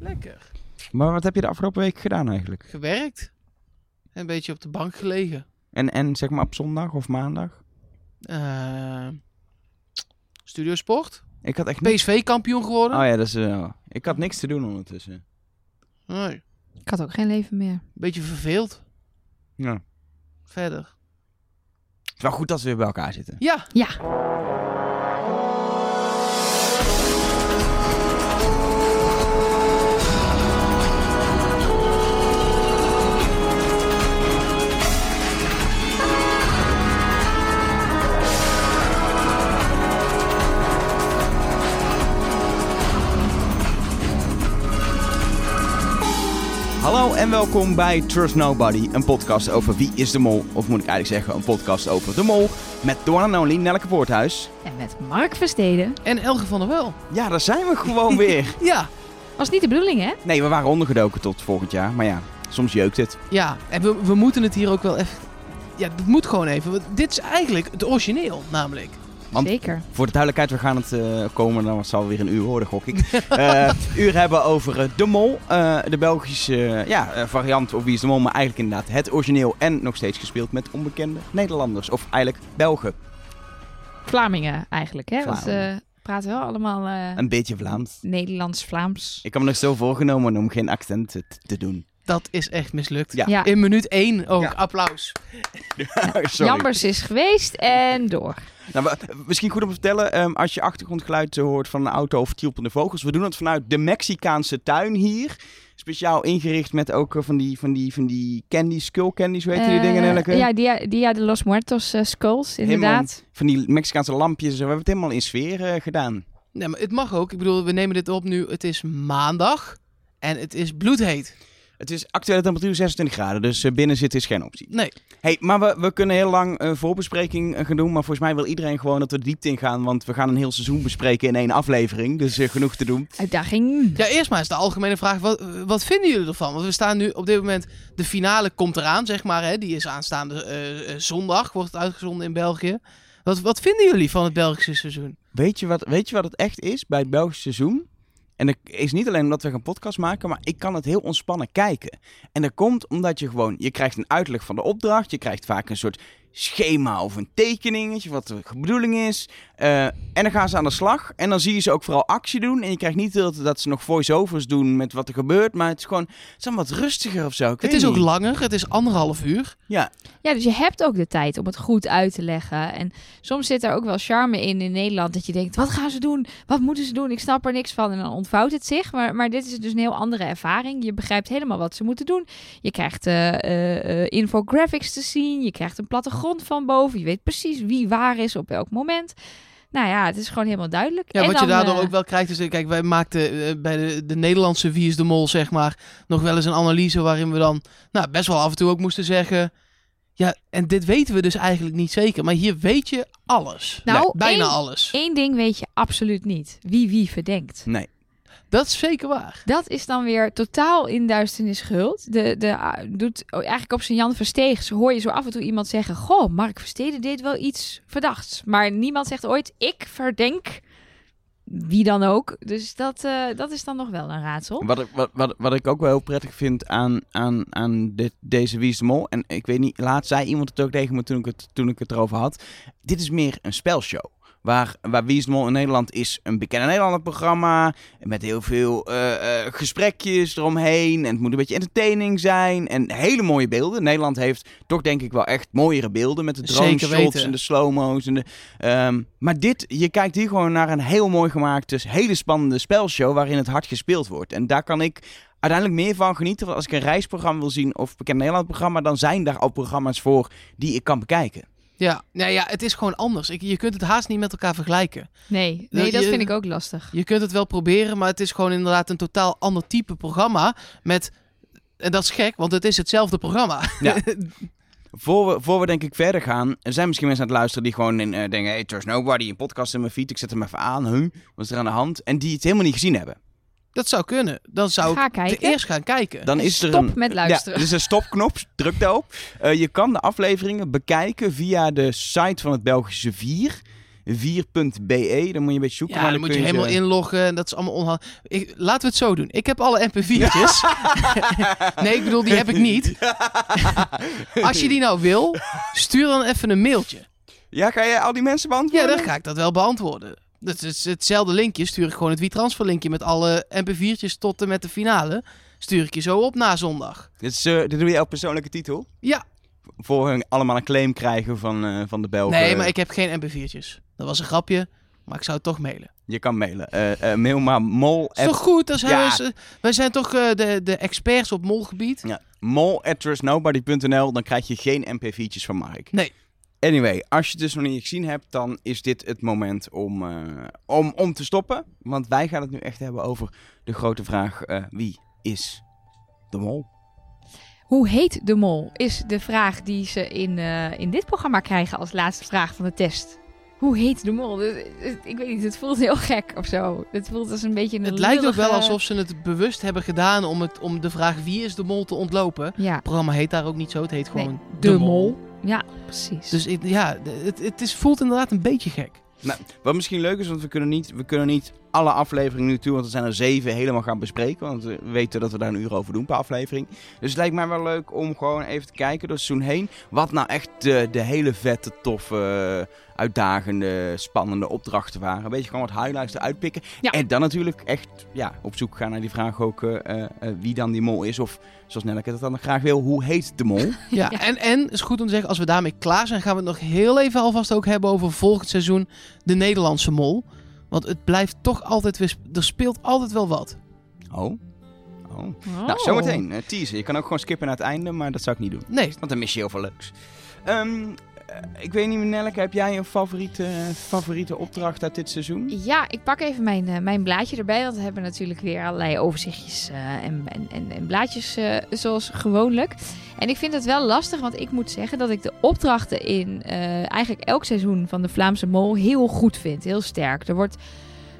Lekker. Maar wat heb je de afgelopen week gedaan eigenlijk? Gewerkt. En een beetje op de bank gelegen. En, en zeg maar op zondag of maandag? Eh Studiosport. Ik had echt niks... PSV kampioen geworden. Oh ja, dat is... eh, ik had niks te doen ondertussen. Nee. Ik had ook geen leven meer. Beetje verveeld. Ja. Verder. Het is wel goed dat we weer bij elkaar zitten. Ja. Ja. Hallo en welkom bij Trust Nobody, een podcast over wie is de mol. Of moet ik eigenlijk zeggen, een podcast over de mol. Met the one and only Nelleke Poorthuis. En met Mark Versteden. En Elge van der Wel. Ja, daar zijn we gewoon weer. Ja. Was niet de bedoeling, hè? Nee, we waren ondergedoken tot volgend jaar. Maar ja, soms jeukt het. Ja. En we, we moeten het hier ook wel even... Ja, het moet gewoon even. Dit is eigenlijk het origineel, namelijk. Want- Zeker. Voor de duidelijkheid, we gaan het eh, komen, dan zal weer een uur worden, gok ik. Eh uur hebben over eh, De Mol, de Belgische ja, variant of Wie is de Mol, maar eigenlijk inderdaad het origineel en nog steeds gespeeld met onbekende Nederlanders. Of eigenlijk Belgen. Vlamingen eigenlijk, hè? Vlamingen. ze praten wel allemaal Een beetje Vlaams. Nederlands-Vlaams. Ik heb me nog zo voorgenomen om geen accent te, te doen. Dat is echt mislukt. Ja. Ja. In minuut 1 ook. Ja. Applaus. Sorry. Jambers is geweest en door. Nou, we- misschien goed om te vertellen, ehm, als je achtergrondgeluid hoort van een auto of tjilpende vogels. We doen het vanuit de Mexicaanse tuin hier. Speciaal ingericht met ook eh, van die, van die, van die candy, skull candies, weet je die Eh, dingen, Nelleke? Ja, Dia, Dia de los Muertos eh, skulls, inderdaad. Van die Mexicaanse lampjes. We hebben het helemaal in sfeer eh, gedaan. Nee, maar het mag ook. Ik bedoel, we nemen dit op nu. Het is maandag. En het is bloedheet. Het is actuele temperatuur 26 graden, dus eh, binnen zitten is geen optie. Nee. Hey, maar we, we kunnen heel lang een voorbespreking eh, gaan doen. Maar volgens mij wil iedereen gewoon dat we diepte in gaan. Want we gaan een heel seizoen bespreken in één aflevering. Dus eh, genoeg te doen. Uitdaging. Ja, eerst maar eens de algemene vraag. Wat, wat vinden jullie ervan? Want we staan nu op dit moment... De finale komt eraan, zeg maar. Hè? Die is aanstaande zondag. Wordt het uitgezonden in België. Wat, wat vinden jullie van het Belgische seizoen? Weet je, wat, weet je wat het echt is bij het Belgische seizoen? En dat is niet alleen omdat we een podcast maken, maar ik kan het heel ontspannen kijken. En dat komt omdat je gewoon, je krijgt een uitleg van de opdracht. Je krijgt vaak een soort schema of een tekeningetje, wat de bedoeling is. Eh, en dan gaan ze aan de slag. En dan zie je ze ook vooral actie doen. En je krijgt niet tijd dat ze nog voice-overs doen met wat er gebeurt. Maar het is gewoon, het is wat rustiger of zo. Ik Het is ook langer. Het is anderhalf uur. Ja, Ja, dus je hebt ook de tijd om het goed uit te leggen. En soms zit er ook wel charme in in Nederland. Dat je denkt, wat gaan ze doen? Wat moeten ze doen? Ik snap er niks van. En dan ontvouwt het zich. Maar, maar dit is dus een heel andere ervaring. Je begrijpt helemaal wat ze moeten doen. Je krijgt eh, eh, eh, infographics te zien. Je krijgt een plattegrond van boven. Je weet precies wie waar is op welk moment. Nou ja, het is gewoon helemaal duidelijk. Ja, En wat je daardoor eh, ook wel krijgt is... eh, Kijk, wij maakten eh, bij de, de Nederlandse Wie is de Mol, zeg maar... nog wel eens een analyse waarin we dan... nou, best wel af en toe ook moesten zeggen... ja, en dit weten we dus eigenlijk niet zeker. Maar hier weet je alles. Nou, Nee, bijna één- alles. Één ding weet je absoluut niet. Wie wie verdenkt. nee. Dat is zeker waar. Dat is dan weer totaal in duisternis gehuld. De, de, doet oh, eigenlijk op zijn Jan Versteeg. Hoor je zo af en toe iemand zeggen: Goh, Mark Verstede deed wel iets verdachts. Maar niemand zegt ooit: Ik verdenk wie dan ook. Dus dat, eh, dat is dan nog wel een raadsel. Wat ik, wat, wat, wat ik ook wel heel prettig vind aan, aan, aan dit, deze Wie is de Mol. En ik weet niet, laat zei iemand het ook tegen me toen ik het, toen ik het erover had. Dit is meer een spelshow. Waar, waar Wie is de Mol in Nederland is een bekende Nederlander programma. Met heel veel eh, eh, gesprekjes eromheen. En het moet een beetje entertaining zijn. En hele mooie beelden. Nederland heeft toch denk ik wel echt mooiere beelden. Met de drone shots en de slow-mo's. En de, ehm, maar dit, je kijkt hier gewoon naar een heel mooi gemaakte, hele spannende spelshow. Waarin het hard gespeeld wordt. En daar kan ik uiteindelijk meer van genieten. Want als ik een reisprogramma wil zien of bekend Nederland programma, dan zijn daar al programma's voor die ik kan bekijken. Ja, nou ja, het is gewoon anders. Ik, je kunt het haast niet met elkaar vergelijken. Nee, nee dat je- vind ik ook lastig. Je kunt het wel proberen, maar het is gewoon inderdaad een totaal ander type programma. Met, en dat is gek, want het is hetzelfde programma. Ja. Voor we, voor we denk ik verder gaan, er zijn misschien mensen aan het luisteren die gewoon in, eh, denken, hey, Trust Nobody, een podcast in mijn feed, ik zet hem even aan, huh? wat is er aan de hand? En die het helemaal niet gezien hebben. Dat zou kunnen. Dan zou Ga ik kijken. eerst gaan kijken. Dan is er Stop een, met luisteren. Ja, er is een stopknop, druk daarop. Eh, je kan de afleveringen bekijken via de site van het Belgische Vier. 4.be. Dan moet je een beetje zoeken. Ja, maar dan moet je helemaal ze- inloggen. En dat is allemaal onhandig. Ik, laten we het zo doen. Ik heb alle MP4'tjes. nee, ik bedoel, die heb ik niet. Als je die nou wil, stuur dan even een mailtje. Ja, ga je al die mensen Ja, beantwoorden? dan ga ik dat wel beantwoorden. Dat is hetzelfde linkje. Stuur ik gewoon het WeTransfer linkje met alle MP4'tjes tot en met de finale. Stuur ik je zo op na zondag. Dit, is, eh, dit doe je op persoonlijke titel? Ja. Voor hun allemaal een claim krijgen van, eh, van de Belgen. Nee, maar ik heb geen MP4'tjes. Dat was een grapje, maar ik zou het toch mailen. Je kan mailen. Eh, mail maar mol Is toch goed? Zijn Ja. wij zijn toch de, de experts op molgebied? Ja, mol dan krijg je geen mp4'tjes van Mark. Nee. Anyway, als je het dus nog niet gezien hebt, dan is dit het moment om, eh, om, om te stoppen. Want wij gaan het nu echt hebben over de grote vraag, eh, wie is de mol? Hoe heet de mol? Is de vraag die ze in, eh, in dit programma krijgen als laatste vraag van de test. Hoe heet de mol? Ik weet niet, het voelt heel gek of zo. Het voelt als een beetje een Het lijkt ook wel alsof ze het bewust hebben gedaan om, het, om de vraag wie is de mol te ontlopen. Ja, Het programma heet daar ook niet zo, het heet Nee, gewoon de, mol. Ja, precies. Dus ik, ja, het, het is, voelt inderdaad een beetje gek. Wat misschien leuk is, want we kunnen niet, we kunnen niet alle afleveringen nu toe, want er zijn er zeven, helemaal gaan bespreken. Want we weten dat we daar een uur over doen per aflevering. Dus het lijkt mij wel leuk om gewoon even te kijken door het seizoen heen. Wat nou echt de, de hele vette, toffe, uitdagende, spannende opdrachten waren. Een beetje gewoon wat highlights eruit pikken. Ja. En dan natuurlijk echt ja, op zoek gaan naar die vraag ook eh, eh, eh, wie dan die mol is. Of zoals Nelleke het dan graag wil, hoe heet de mol? Ja, En, en is goed om te zeggen, als we daarmee klaar zijn, gaan we het nog heel even alvast ook hebben over volgend seizoen de Nederlandse mol. Want het blijft toch altijd weer, sp- er speelt altijd wel wat. Oh. oh. Oh. Nou, zometeen. eh teaser. Je kan ook gewoon skippen naar het einde, maar dat zou ik niet doen. Nee, Want dan mis je heel veel leuks. Ehm, eh, ik weet niet, Nelleke, heb jij een favoriete, favoriete opdracht uit dit seizoen? Ja, ik pak even mijn, eh, mijn blaadje erbij. Want we hebben natuurlijk weer allerlei overzichtjes eh, en, en, en, en blaadjes eh, zoals gewoonlijk. En ik vind het wel lastig, want ik moet zeggen dat ik de opdrachten in eh, eigenlijk elk seizoen van de Vlaamse Mol heel goed vind. Heel sterk. Er, wordt,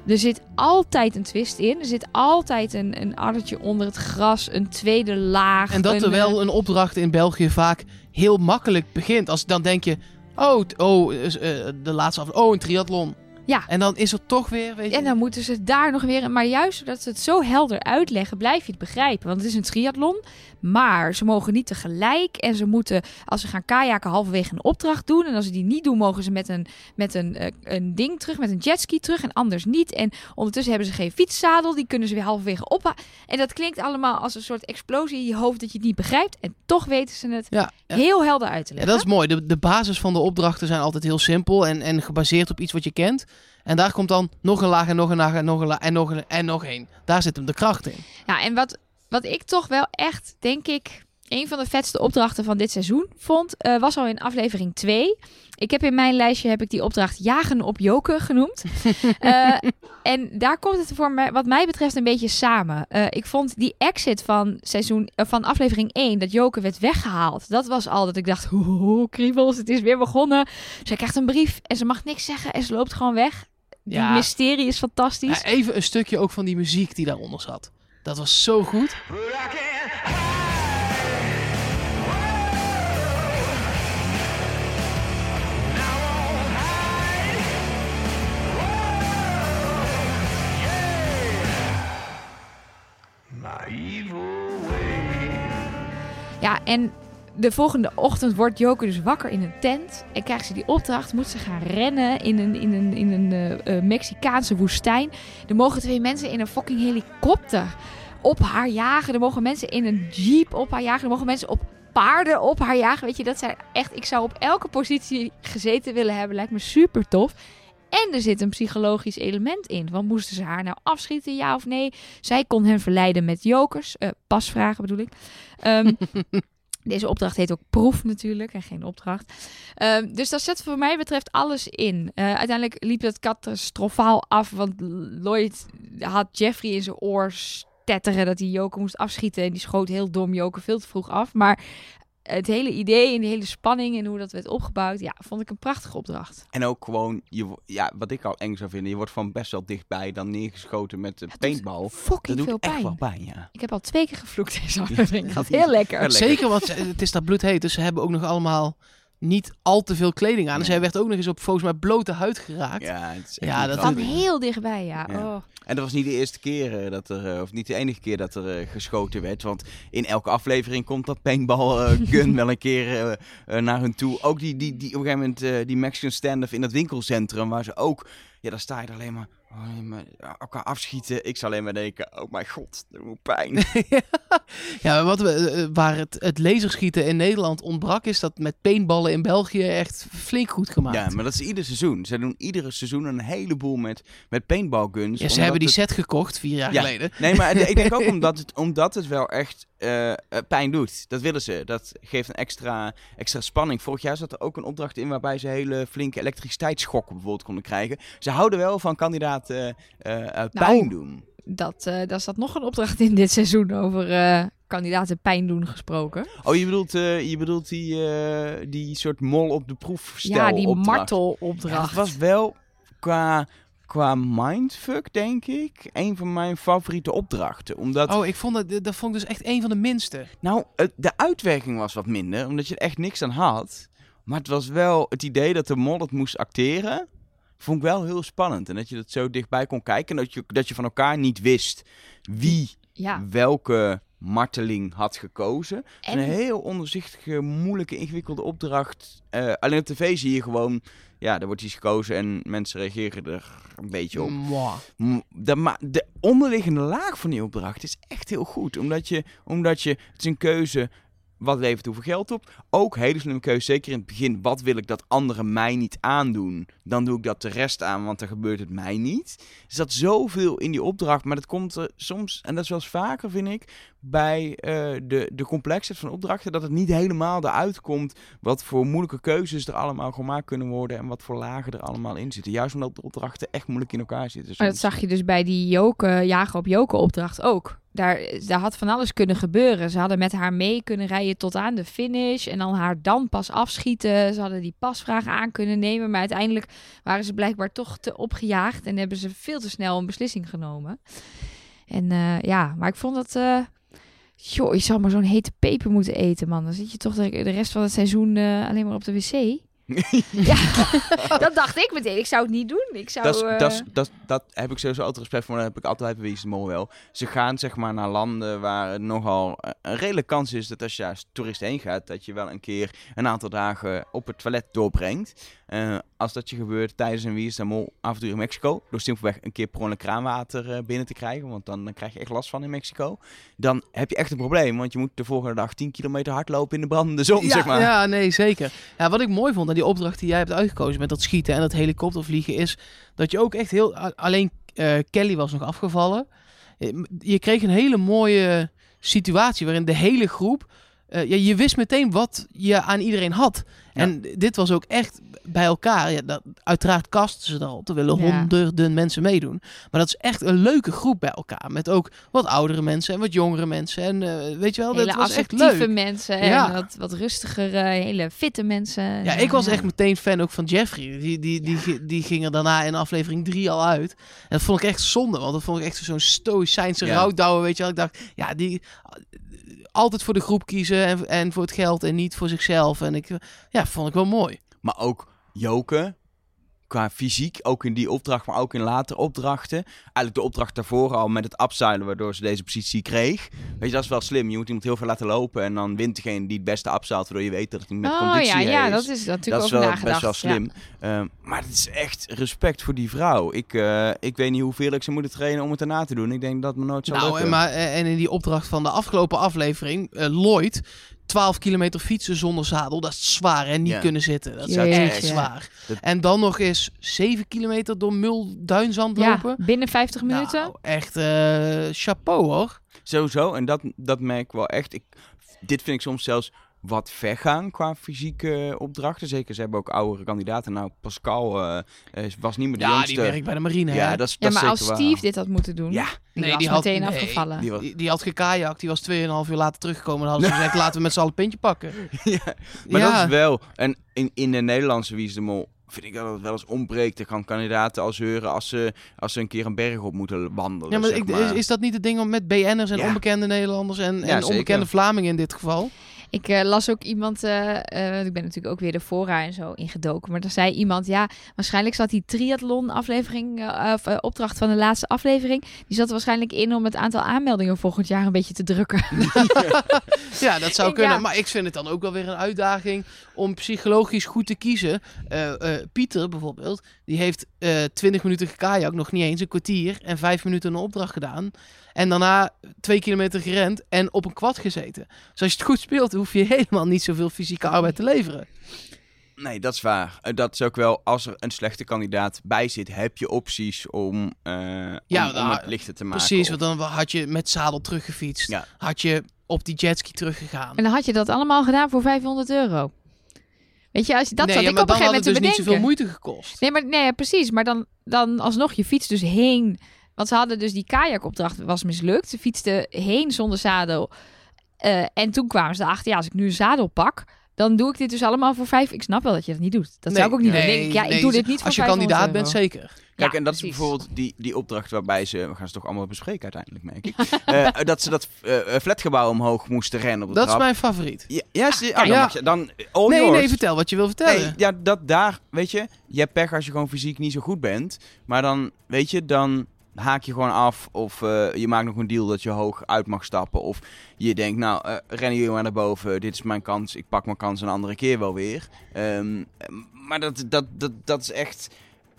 er zit altijd een twist in. Er zit altijd een, een addertje onder het gras, een tweede laag. en dat een, terwijl eh, een opdracht in België vaak heel makkelijk begint. Als dan denk je, oh, oh is, eh, de laatste af, oh, een triathlon. Ja. En dan is er toch weer, weet je... En dan moeten ze daar nog weer... Maar juist doordat ze het zo helder uitleggen, blijf je het begrijpen. Want het is een triathlon, maar ze mogen niet tegelijk. En ze moeten, als ze gaan kajaken, halverwege een opdracht doen. En als ze die niet doen, mogen ze met een, met een, eh, een ding terug, met een jetski terug. En anders niet. En ondertussen hebben ze geen fietszadel. Die kunnen ze weer halverwege op. En dat klinkt allemaal als een soort explosie in je hoofd dat je het niet begrijpt. En toch weten ze het ja, ja. heel helder uit te Ja, leggen. dat is mooi. De, de basis van de opdrachten zijn altijd heel simpel en, en gebaseerd op iets wat je kent. En daar komt dan nog een laag en nog een laag en nog een laag en nog een en nog één. Daar zit hem de kracht in. Ja, en wat, wat ik toch wel echt, denk ik, een van de vetste opdrachten van dit seizoen vond, eh, was al in aflevering 2. Ik heb in mijn lijstje heb ik die opdracht jagen op Joke genoemd. Eh, en daar komt het voor mij, wat mij betreft een beetje samen. Eh, ik vond die exit van, seizoen, van aflevering 1, dat Joke werd weggehaald. Dat was al dat ik dacht, oeh, kriebels, het is weer begonnen. Zij krijgt een brief en ze mag niks zeggen en ze loopt gewoon weg. Die Ja. mysterie is fantastisch. Ja, even een stukje ook van die muziek die daaronder zat. Dat was zo goed. Ja, en de volgende ochtend wordt Joker dus wakker in een tent. En krijgt ze die opdracht, moet ze gaan rennen in een, in een, in een eh, eh, Mexicaanse woestijn. Er mogen twee mensen in een fucking helikopter op haar jagen. Er mogen mensen in een jeep op haar jagen. Er mogen mensen op paarden op haar jagen. Weet je, dat zijn echt... Ik zou op elke positie gezeten willen hebben. Lijkt me super tof. En er zit een psychologisch element in. Want moesten ze haar nou afschieten, ja of nee? Zij kon hen verleiden met jokers. eh, pasvragen bedoel ik. Ehm, deze opdracht heet ook proef natuurlijk en geen opdracht. Ehm, dus dat zet voor mij betreft alles in. Eh, uiteindelijk liep het catastrofaal af, want Lloyd had Jeffrey in zijn oor stetteren dat hij Joker moest afschieten. En die schoot heel dom Joker veel te vroeg af. Maar het hele idee en de hele spanning en hoe dat werd opgebouwd, ja, vond ik een prachtige opdracht. En ook gewoon, je, ja, wat ik al eng zou vinden, je wordt van best wel dichtbij dan neergeschoten met de paintball. Dat Fucking doet veel echt pijn. wel pijn, ja. Ik heb al twee keer gevloekt deze aflevering. Gaat heel lekker. Zeker, want het is daar bloedheet. Dus ze hebben ook nog allemaal niet al te veel kleding aan. En zij werd ook nog eens op volgens mij blote huid geraakt. Ja, het is echt Ja, niet dat Van heel dichtbij, ja. Ja. Oh. En dat was niet de eerste keer eh, dat er, eh, of niet de enige keer dat er eh, geschoten werd. Want in elke aflevering komt dat paintball eh, gun wel een keer naar hun toe. Ook die, die, die op een gegeven moment eh, die Mexican standoff in dat winkelcentrum, waar ze ook, ja, daar sta je er alleen maar, maar elkaar afschieten. Ik zou alleen maar denken, oh mijn god, dat doet pijn. Ja, wat we, eh, waar het, het laserschieten in Nederland ontbrak, is dat met paintballen in België echt flink goed gemaakt. ja, maar dat is ieder seizoen. Ze doen iedere seizoen een heleboel met, met paintball guns. Ja, ze hebben die het- set gekocht vier jaar Ja. geleden. Nee, maar ik denk ook omdat het, omdat het wel echt eh, eh, pijn doet. Dat willen ze. Dat geeft een extra, extra spanning. Vorig jaar zat er ook een opdracht in waarbij ze hele flinke elektriciteitsschokken bijvoorbeeld konden krijgen. Ze houden wel van kandidaten eh, eh, pijn doen. Dat, eh, daar zat nog een opdracht in dit seizoen over eh, kandidaten pijn doen gesproken. Oh, je bedoelt, eh, je bedoelt die, eh, die soort mol op de proefstel ja, die opdracht. martelopdracht. Ja, dat was wel qua, qua mindfuck, denk ik, een van mijn favoriete opdrachten. Omdat Oh, ik vond dat, dat vond ik dus echt een van de minste. Nou, het- de uitwerking was wat minder, omdat je er echt niks aan had. Maar het was wel het idee dat de mol het moest acteren. Vond ik wel heel spannend. En dat je dat zo dichtbij kon kijken. En dat je, dat je van elkaar niet wist wie Ja, welke marteling had gekozen. En Een heel onderzichtige, moeilijke, ingewikkelde opdracht. Eh, alleen op tv zie je gewoon... Ja, er wordt iets gekozen en mensen reageren er een beetje op. Mwah. De, de onderliggende laag van die opdracht is echt heel goed. Omdat je, omdat je, het is een keuze, wat levert hoeveel geld op? Ook hele slimme keuze, zeker in het begin. Wat wil ik dat anderen mij niet aandoen? Dan doe ik dat de rest aan, want dan gebeurt het mij niet. Er zat zoveel in die opdracht, maar dat komt er soms, en dat is wel eens vaker vind ik, bij eh, de, de complexheid van opdrachten, dat het niet helemaal eruit komt wat voor moeilijke keuzes er allemaal gemaakt kunnen worden en wat voor lagen er allemaal in zitten. Juist omdat de opdrachten echt moeilijk in elkaar zitten. Maar dat zag je dus bij die Joke, jagen op Joke opdracht ook. Daar, had van alles kunnen gebeuren. Ze hadden met haar mee kunnen rijden tot aan de finish. En dan haar dan pas afschieten. Ze hadden die pasvragen aan kunnen nemen. Maar uiteindelijk waren ze blijkbaar toch te opgejaagd. En hebben ze veel te snel een beslissing genomen. En eh, ja, maar ik vond dat... eh joh, je zou maar zo'n hete peper moeten eten, man. Dan zit je toch de, de rest van het seizoen eh, alleen maar op de wc. Ja, dat dacht ik meteen. Ik zou het niet doen. Ik zou... Dat, is- eh, dat, is- dat, dat heb ik sowieso altijd respect voor. Dat heb ik altijd bij Wie is de Mol wel. Ze gaan zeg maar naar landen waar het nogal eh, een redelijke kans is dat als je als toerist heen gaat, dat je wel een keer een aantal dagen op het toilet doorbrengt. Eh, als dat je gebeurt tijdens een Wie is de Mol avontuur in Mexico, door simpelweg een keer per ongeluk kraanwater eh, binnen te krijgen, want dan, dan krijg je echt last van in Mexico. Dan heb je echt een probleem, want je moet de volgende dag 10 kilometer hardlopen in de brandende zon, Ja, zeg maar. ja, nee, zeker. Ja, wat ik mooi vond aan die opdracht die jij hebt uitgekozen met dat schieten en dat helikoptervliegen is dat je ook echt heel... Alleen eh, Kelly was nog afgevallen. Je kreeg een hele mooie situatie waarin de hele groep... eh, ja, je wist meteen wat je aan iedereen had. Ja. En dit was ook echt bij elkaar. Ja, dat, uiteraard kasten ze erop. Er willen Ja. honderden mensen meedoen. Maar dat is echt een leuke groep bij elkaar. Met ook wat oudere mensen en wat jongere mensen. En eh, weet je wel, hele dat was echt leuk. mensen Ja. en wat, wat rustigere, hele fitte mensen. Ja, ik was echt meteen fan ook van Jeffrey. Die, die, die, die, ging er daarna in aflevering 3 al uit. En dat vond ik echt zonde, want dat vond ik echt zo'n stoïcijnse Ja. rouwdouwer, weet je wel. Ik dacht, ja, die altijd voor de groep kiezen en, en voor het geld en niet voor zichzelf. En ik, ja, vond ik wel mooi. Maar ook Joke, qua fysiek, ook in die opdracht, maar ook in latere opdrachten. Eigenlijk de opdracht daarvoor al met het upseilen, waardoor ze deze positie kreeg. Weet je, dat is wel slim. Je moet iemand heel veel laten lopen en dan wint degene die het beste upseilt, waardoor je weet dat het niet met Oh conditie ja, ja, is. dat is natuurlijk dat is wel nagedacht. best wel slim. Ehm, maar het is echt respect voor die vrouw. Ik, eh, ik weet niet hoeveel ik ze moet trainen om het erna te doen. Ik denk dat het me nooit zal Nou, lukken. en, maar, eh, en in die opdracht van de afgelopen aflevering, eh, Lloyd, 12 kilometer fietsen zonder zadel, dat is zwaar en niet Ja. kunnen zitten. Dat is Jeetje. echt zwaar. En dan nog eens 7 kilometer door mulduinzand Ja, lopen. binnen 50 minuten. Nou, echt eh, chapeau hoor. Sowieso, en dat, dat merk ik wel echt. Ik, dit vind ik soms zelfs wat ver gaan qua fysieke opdrachten. Zeker, ze hebben ook oudere kandidaten. Nou, Pascal eh, eh, was niet meer de Ja, jongste. die werkt bij de marine. ja, hè? dat is, ja, dat is maar als Steve waar. dit had moeten doen, Ja, die Nee, was die had- meteen nee, afgevallen. die was- Die, die had gekajakt, die was 2,5 uur later teruggekomen. Dan hadden ze gezegd, laten we met z'n allen een pintje pakken. ja, maar Ja. dat is wel. En in, in de Nederlandse Wie is de Mol vind ik dat het wel eens ontbreekt. Er gaan kandidaten als heuren als ze, als ze een keer een berg op moeten wandelen. Ja, maar, zeg ik, maar. Is, is dat niet het ding om met BN'ers en Ja. onbekende Nederlanders en, Ja, en onbekende Vlamingen in dit geval? Ik eh, las ook iemand, eh, eh, ik ben natuurlijk ook weer de fora en zo ingedoken. Maar er zei iemand, ja, waarschijnlijk zat die triathlon aflevering, of opdracht van de laatste aflevering, die zat er waarschijnlijk in om het aantal aanmeldingen volgend jaar een beetje te drukken. Ja, dat zou Ik- kunnen. ja. Maar ik vind het dan ook wel weer een uitdaging om psychologisch goed te kiezen. Pieter bijvoorbeeld, die heeft eh 20 minuten gekajak, nog niet eens een kwartier, en vijf minuten een opdracht gedaan. En daarna twee kilometer gerend en op een kwad gezeten. Dus als je het goed speelt, hoef je helemaal niet zoveel fysieke arbeid te leveren. Nee, dat is waar. Eh, Dat is ook wel, als er een slechte kandidaat bij zit, heb je opties om, eh, Ja, om, om het lichter te maken. Precies, Of- want dan had je met zadel teruggefietst. Ja. Had je op die jetski teruggegaan. En dan had je dat allemaal gedaan voor 500 euro. Weet je, als je dat nee, zat ja, ik op een gegeven het moment dus te niet zoveel moeite gekost. Nee, maar nee, precies. Maar dan, dan alsnog, je fietst dus heen. Want ze hadden dus die kajakopdracht was mislukt. Ze fietsten heen zonder zadel. Eh, en toen kwamen ze erachter, ja, als ik nu een zadel pak, dan doe ik dit dus allemaal voor vijf. Ik snap wel dat je dat niet doet. Dat zou ik ook niet doen. Dan denk ik, ja, ik doe dit niet voor Als je 500 kandidaat bent, zeker. Kijk, Ja, en dat is bijvoorbeeld die, die opdracht waarbij ze, we gaan ze toch allemaal bespreken uiteindelijk, merk ik, Eh, dat ze dat eh, eh, flatgebouw omhoog moesten rennen op de Dat is mijn favoriet. Ja, ja, zie- oh, dan, je, dan all nee, yours. nee, vertel wat je wil vertellen. Nee, ja, dat daar, weet je, je hebt pech als je gewoon fysiek niet zo goed bent. Maar dan, weet je, dan haak je gewoon af. Of eh, je maakt nog een deal dat je hoog uit mag stappen. Of je denkt, nou, eh, rennen jullie maar naar boven. Dit is mijn kans. Ik pak mijn kans een andere keer wel weer. Ehm, maar dat, dat, dat, dat is echt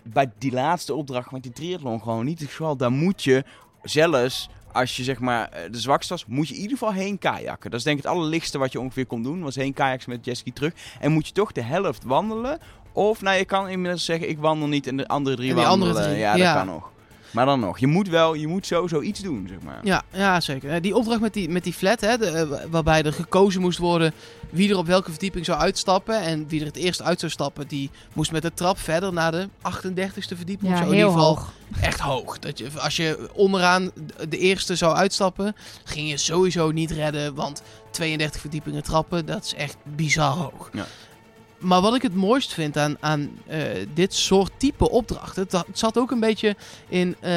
bij die laatste opdracht met die triathlon gewoon niet het geval. Daar moet je zelfs... Als je zeg maar eh, de zwakste was, moet je in ieder geval heen kajakken. Dat is denk ik het allerlichtste wat je ongeveer kon doen. Was heen kajakken met jetski terug. En moet je toch de helft wandelen. Of nou, je kan inmiddels zeggen, ik wandel niet en de andere drie En wandelen. andere drie, ja, dat ja. kan nog. Maar dan nog, je moet wel, je moet sowieso iets doen, zeg maar. Ja, ja, zeker. Eh, Die opdracht met die, met die flat, hè, de, eh, waarbij er gekozen moest worden wie er op welke verdieping zou uitstappen. En wie er het eerst uit zou stappen, die moest met de trap verder naar de 38ste verdieping. Ja, zo. in heel ieder geval hoog. echt hoog. Dat je, als je onderaan de eerste zou uitstappen, ging je sowieso niet redden. Want 32 verdiepingen trappen, dat is echt bizar hoog. Ja. Maar wat ik het mooist vind aan, aan eh, dit soort type opdrachten, het, het zat ook een beetje in eh,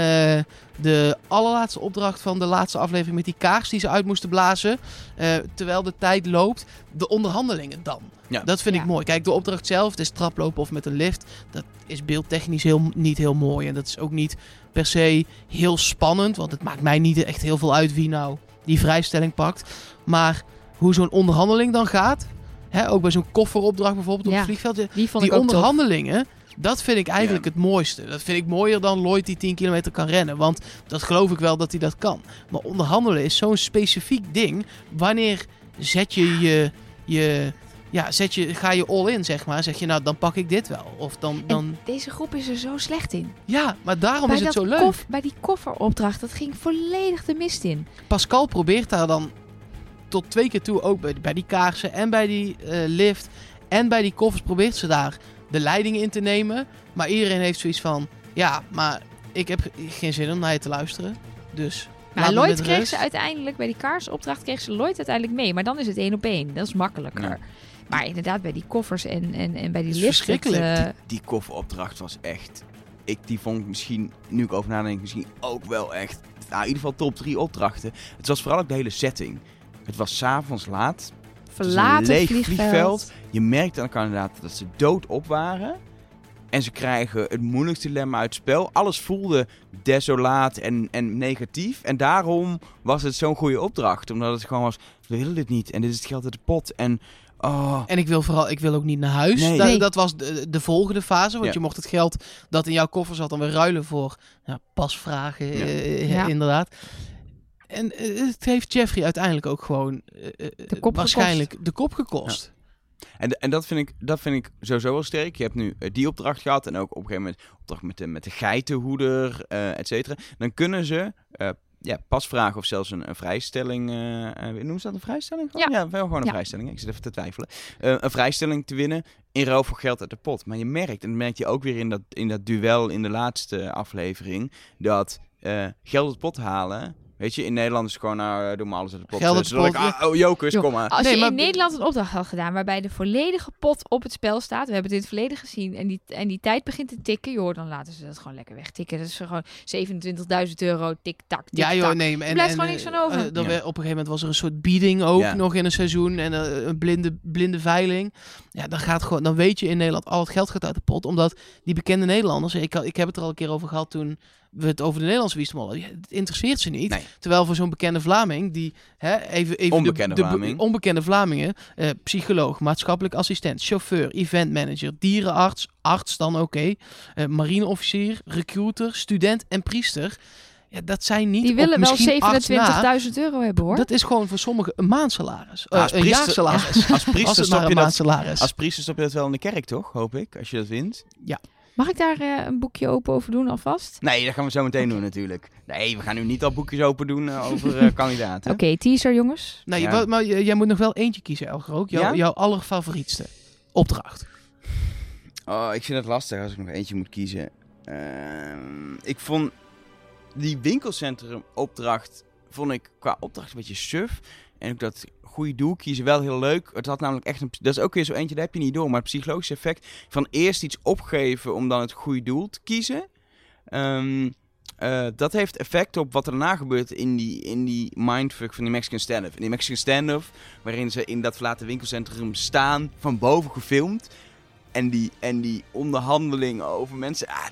de allerlaatste opdracht van de laatste aflevering met die kaars die ze uit moesten blazen. eh, terwijl de tijd loopt, de onderhandelingen dan. Ja. Dat vind Ja. ik mooi. Kijk, de opdracht zelf, het is traplopen of met een lift, dat is beeldtechnisch heel, niet heel mooi. En dat is ook niet per se heel spannend, want het maakt mij niet echt heel veel uit wie nou die vrijstelling pakt. Maar hoe zo'n onderhandeling dan gaat, hè, ook bij zo'n kofferopdracht bijvoorbeeld op Ja. het vliegveld, Die vond die ik ook tof. onderhandelingen, dat vind ik eigenlijk Ja. het mooiste. Dat vind ik mooier dan Lloyd die 10 kilometer kan rennen. Want dat geloof ik wel dat hij dat kan. Maar onderhandelen is zo'n specifiek ding. Wanneer zet je je... je ja, zet je, ga je all in, zeg maar. Zeg je, nou, dan pak ik dit wel. Of dan... dan En deze groep is er zo slecht in. ja, maar daarom bij, is het zo leuk. kof- bij die kofferopdracht, dat ging volledig de mist in. Pascal probeert daar dan tot twee keer toe, ook bij, bij die kaarsen en bij die eh, lift en bij die koffers, probeert ze daar de leiding in te nemen. Maar iedereen heeft zoiets van, ja, maar ik heb geen zin om naar je te luisteren. Dus Maar me Lloyd kreeg rust. ze uiteindelijk, bij die kaarsopdracht kreeg ze Lloyd uiteindelijk mee. Maar dan is het één op één. Dat is makkelijker. Ja. Maar inderdaad, bij die koffers en, en, en bij die lift. het, verschrikkelijk. eh, Die kofferopdracht was echt... Ik, die vond ik misschien, nu ik over nadenk, misschien ook wel echt... Nou, in ieder geval top drie opdrachten. Het was vooral ook de hele setting. Het was s'avonds laat. Het was een verlaten leeg vliegveld. Je merkte aan de kandidaten dat ze doodop waren. En ze krijgen het moeilijkste dilemma uit het spel. Alles voelde desolaat en, en negatief. En daarom was het zo'n goede opdracht. Omdat het gewoon was, we willen dit niet. En dit is het geld uit de pot. En oh, En ik wil vooral, ik wil ook niet naar huis. Nee. Da- Nee. Dat was de, de volgende fase. Want Ja. je mocht het geld dat in jouw koffer zat dan weer ruilen voor ja, pasvragen. Ja. eh, Ja. inderdaad. En eh, het heeft Jeffrey uiteindelijk ook gewoon eh, eh, De kop waarschijnlijk de kop gekost. En, en dat, vind ik, dat vind ik sowieso wel sterk. Je hebt nu die opdracht gehad en ook op een gegeven moment opdracht met de, met de geitenhoeder, eh et cetera. Dan kunnen ze eh, ja, pas vragen of zelfs een, een vrijstelling, noemen ze dat een vrijstelling? Ja, wel gewoon een Ja. vrijstelling. Ik zit even te twijfelen. Eh, een vrijstelling te winnen in ruil voor geld uit de pot. Maar je merkt, en dat merk je ook weer in dat, in dat duel in de laatste aflevering, dat eh, geld uit de pot halen Weet je, in Nederland is het gewoon, nou, eh, doe maar alles uit de pot. Geld Dus ah, oh, jokers, kom maar. Als Nee, je maar- in Nederland een opdracht had gedaan waarbij de volledige pot op het spel staat, we hebben het in het verleden gezien, en die, en die tijd begint te tikken, joh, dan laten ze dat gewoon lekker wegtikken. Dat is gewoon 27.000 euro, tik-tak, tik-tak. Ja joh, nee. En, blijft en, gewoon niks eh, van over. eh, dan Ja. op een gegeven moment was er een soort bieding ook Ja. nog in een seizoen. En eh, een blinde, blinde veiling. Ja, dan, gaat gewoon, dan weet je in Nederland al het geld gaat uit de pot. Omdat die bekende Nederlanders, ik, ik heb het er al een keer over gehad toen we het over de Nederlandse. Ja, Het interesseert ze niet. Nee. Terwijl voor zo'n bekende Vlaming, die hè, even, even Onbekende de, de, Vlaming. onbekende Vlamingen, eh, psycholoog, maatschappelijk assistent, chauffeur, eventmanager, dierenarts, arts dan oké, eh, marineofficier, recruiter, student en priester. Ja, dat zijn niet Die willen wel misschien acht na. 27.000 euro hebben hoor. Dat is gewoon voor sommigen een maandsalaris. Eh, Als een priester- jaarsalaris. Als Als priester stop je een dat... Als priester stop je dat wel in de kerk, toch? Hoop ik, als je dat wint. Mag ik daar eh, een boekje open over doen alvast? Nee, dat gaan we zo meteen doen natuurlijk. Nee, we gaan nu niet al boekjes open doen eh, over eh, kandidaten. Oké, teaser jongens. Nee, Ja. wa- maar jij moet nog wel eentje kiezen, Elger ook. Ja? jouw allerfavorietste opdracht. Oh, ik vind het lastig als ik nog eentje moet kiezen. Ehm, ik vond die winkelcentrum opdracht, vond ik qua opdracht een beetje suf. En ook dat goede doel kiezen wel heel leuk. Het had namelijk echt een, dat is ook weer zo eentje, daar heb je niet door. Maar het psychologische effect van eerst iets opgeven om dan het goede doel te kiezen. Ehm, eh, dat heeft effect op wat daarna gebeurt in die, in die mindfuck van die Mexican standoff. In die Mexican standoff, waarin ze in dat verlaten winkelcentrum staan, van boven gefilmd. En die, en die onderhandeling over mensen. Ah,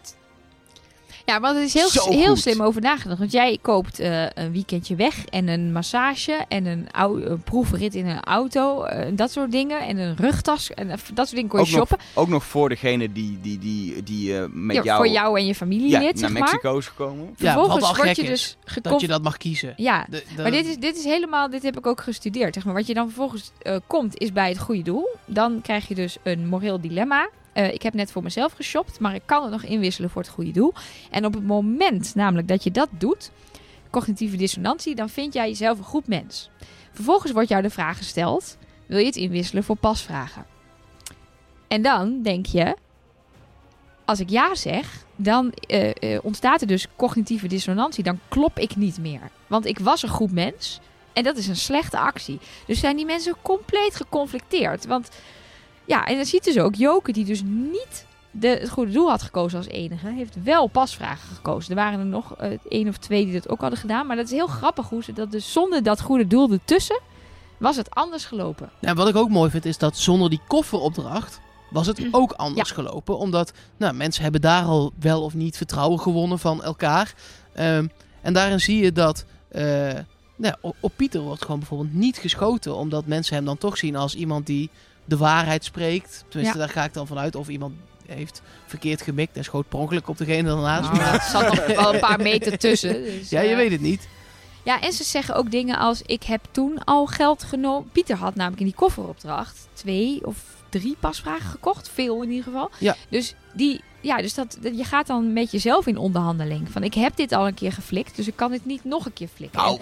Ja, want het is heel, Zo heel goed. slim over nagedacht. Want jij koopt eh, een weekendje weg en een massage en een, proefrit in een auto. eh, dat soort dingen. En een rugtas. En eh, dat soort dingen kon je ook, nog, shoppen. ook nog voor degene die, die, die, die eh, met Ja, jou, voor jou en je familielid, ja, naar maar. Mexico is gekomen. Ja, Vervolgens wat al word gek je is, dus Dat je dat mag kiezen. Ja, De- de- maar dit is, dit is helemaal, dit heb ik ook gestudeerd. Zeg maar. Wat je dan vervolgens eh, komt, is bij het goede doel. Dan krijg je dus een moreel dilemma. Eh, ik heb net voor mezelf geshopt, maar ik kan het nog inwisselen voor het goede doel. En op het moment namelijk dat je dat doet, cognitieve dissonantie, dan vind jij jezelf een goed mens. Vervolgens wordt jou de vraag gesteld, wil je het inwisselen voor pasvragen? En dan denk je, als ik ja zeg, dan eh, eh, ontstaat er dus cognitieve dissonantie. Dan klop ik niet meer. Want ik was een goed mens. En dat is een slechte actie. Dus zijn die mensen compleet geconflicteerd. Want ja, en dan ziet dus ook Joke, die dus niet de, het goede doel had gekozen als enige, heeft wel pasvragen gekozen. Er waren er nog eh, één of twee die dat ook hadden gedaan. Maar dat is heel grappig hoe ze dat dus zonder dat goede doel ertussen, was het anders gelopen. Nou, wat ik ook mooi vind, is dat zonder die kofferopdracht was het ook anders gelopen. Omdat nou, mensen hebben daar al wel of niet vertrouwen gewonnen van elkaar. Ehm, en daarin zie je dat eh, nou, ja, op Pieter wordt gewoon bijvoorbeeld niet geschoten. Omdat mensen hem dan toch zien als iemand die de waarheid spreekt. Tenminste, Ja. daar ga ik dan vanuit. Of iemand heeft verkeerd gemikt en schoot per ongeluk op degene daarnaast. Nou, er zat nog wel een paar meter tussen. Dus, ja, je eh, weet het niet. Ja, en ze zeggen ook dingen als: Ik heb toen al geld genomen. Pieter had namelijk in die kofferopdracht twee of drie pasvragen gekocht. Veel in ieder geval. Ja. Dus, die, ja, dus dat, dat- je gaat dan met jezelf in onderhandeling. Van ik heb dit al een keer geflikt, dus ik kan dit niet nog een keer flikken. Nou,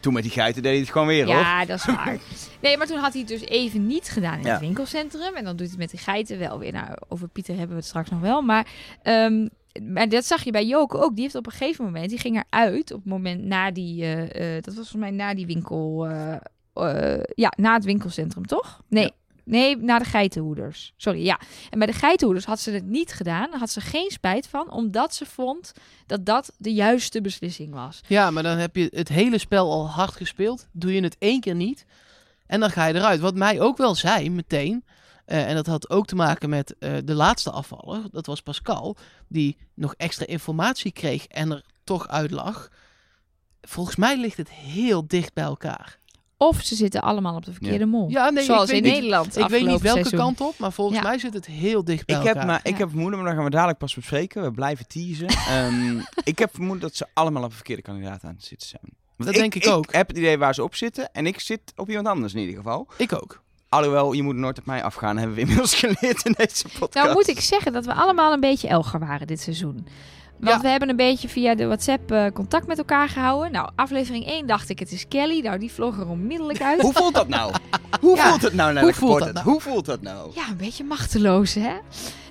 toen met die geiten deed hij het gewoon weer, hoor. Ja, dat is waar. Nee, maar toen had hij het dus even niet gedaan in Ja. het winkelcentrum. En dan doet hij het met de geiten wel weer. Nou, over Pieter hebben we het straks nog wel. Maar, ehm, maar dat zag je bij Joke ook. Die heeft op een gegeven moment, die ging eruit op het moment na die, eh, eh, dat was volgens mij na die winkel, eh, ja, na het winkelcentrum, toch? Nee. Ja. Nee, na de geitenhoeders. Sorry, ja. En bij de geitenhoeders had ze het niet gedaan. Daar had ze geen spijt van, omdat ze vond dat dat de juiste beslissing was. Ja, maar dan heb je het hele spel al hard gespeeld. Doe je het één keer niet. En dan ga je eruit. Wat mij ook wel zei meteen. eh, en dat had ook te maken met eh, de laatste afvaller. Dat was Pascal. Die nog extra informatie kreeg en er toch uit lag. Volgens mij ligt het heel dicht bij elkaar. Of ze zitten allemaal op de verkeerde mol. Ja, nee, Zoals ik weet in niet- Nederland. Ik weet niet welke seizoen. kant op, maar volgens Ja. mij zit het heel dicht bij Ik heb, maar, ik Ja. heb vermoeden, maar dan gaan we dadelijk pas bespreken. We blijven teasen. Ehm, ik heb vermoeden dat ze allemaal op de verkeerde kandidaat aan het zitten zijn. Want Dat denk ik ook. Ik heb het idee waar ze op zitten. En ik zit op iemand anders in ieder geval. Ik ook. Alhoewel, je moet nooit op mij afgaan. Hebben we inmiddels geleerd in deze podcast. Nou moet ik zeggen dat we allemaal een beetje Elger waren dit seizoen. Want Ja. we hebben een beetje via de WhatsApp eh, contact met elkaar gehouden. Nou, aflevering 1 dacht ik het is Kelly. Nou, die vloog er onmiddellijk uit. Hoe voelt dat nou? Hoe Ja, voelt het nou, naar hoe de voelt dat nou? Hoe voelt dat nou? Ja, een beetje machteloos, hè?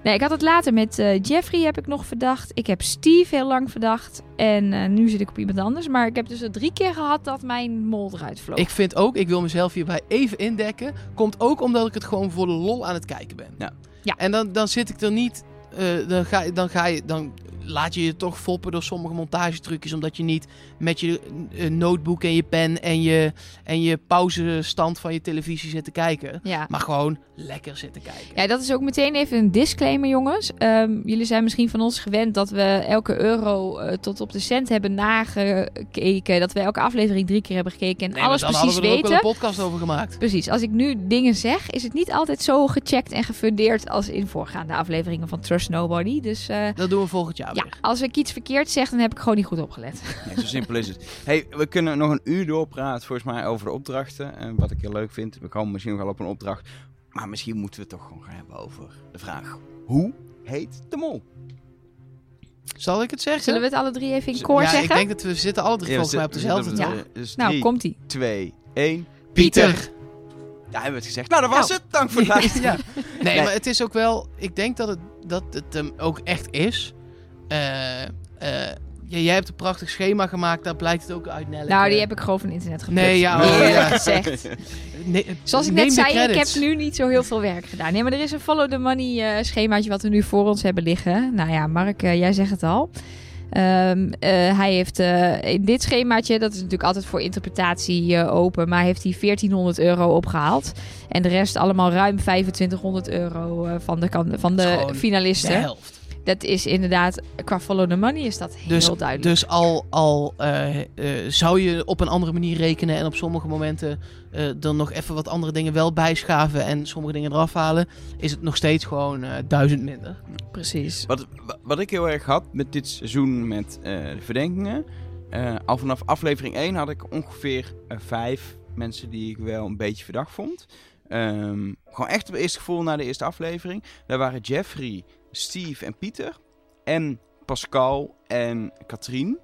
Nee, ik had het later met eh, Jeffrey heb ik nog verdacht. Ik heb Steve heel lang verdacht. En eh, nu zit ik op iemand anders. Maar ik heb dus al drie keer gehad dat mijn mol eruit vloog. Ik vind ook, ik wil mezelf hierbij even indekken. Komt ook omdat ik het gewoon voor de lol aan het kijken ben. Ja. Ja. En dan, dan zit ik er niet. Eh, dan, ga, je- dan ga je. Dan laat je je toch foppen door sommige montagetrucjes. Omdat je niet met je eh, notebook en je pen en je, en je pauzestand van je televisie zit te kijken. Ja. Maar gewoon lekker zitten kijken. Ja, dat is ook meteen even een disclaimer, jongens. Ehm, jullie zijn misschien van ons gewend dat we elke euro eh, tot op de cent hebben nagekeken. Dat we elke aflevering drie keer hebben gekeken en Nee, maar alles dan precies hadden we er ook weten. wel een podcast over gemaakt. Precies, als ik nu dingen zeg, is het niet altijd zo gecheckt en gefundeerd als in voorgaande afleveringen van Trust Nobody. Dus eh, Dat doen we volgend jaar ja, weer. als ik iets verkeerd zeg, dan heb ik gewoon niet goed opgelet. Nee, zo simpel is het. Hey, we kunnen nog een uur doorpraten volgens mij over de opdrachten. En wat ik heel leuk vind, we komen misschien nog wel op een opdracht. Maar misschien moeten we het toch gewoon gaan hebben over de vraag. Hoe heet de mol? Zal ik het zeggen? Zullen we het alle drie even in koor ja, zeggen? ik denk dat we zitten alle drie Ja, volgens mij op dezelfde. Dus Nou, drie, komt-ie. 2, 1. Pieter. Ja, hebben we het gezegd. Nou, dat was het. Dank voor het luisteren. ja. Nee, Nee. maar het is ook wel. Ik denk dat het, dat het hem ook echt is. Eh, eh, ja, jij hebt een prachtig schema gemaakt, daar blijkt het ook uit. Nelleke. Nou, die heb ik gewoon van internet geplukt. Nee, ja, oh, ja. gezegd. Zoals ik net zei, ik heb nu niet zo heel veel werk gedaan. Nee, maar er is een follow the money eh, schemaatje wat we nu voor ons hebben liggen. Nou ja, Mark, eh, jij zegt het al. Ehm, eh, hij heeft in dit schemaatje, dat is natuurlijk altijd voor interpretatie open, maar heeft hij 1400 euro opgehaald. En de rest allemaal ruim 2500 euro van de, van de gewoon De finalisten. helft. Dat is inderdaad, qua follow the money is dat heel Dus, duidelijk. dus al, al eh, eh, zou je op een andere manier rekenen en op sommige momenten eh dan nog even wat andere dingen wel bijschaven en sommige dingen eraf halen, is het nog steeds gewoon eh, duizend minder. Precies. Wat, wa- wat ik heel erg had met dit seizoen met eh, de verdenkingen. eh, al vanaf aflevering 1 had ik ongeveer vijf mensen die ik wel een beetje verdacht vond. Ehm, gewoon echt op het eerste gevoel na de eerste aflevering. Daar waren Jeffrey, Steve en Pieter. En Pascal en Katrien.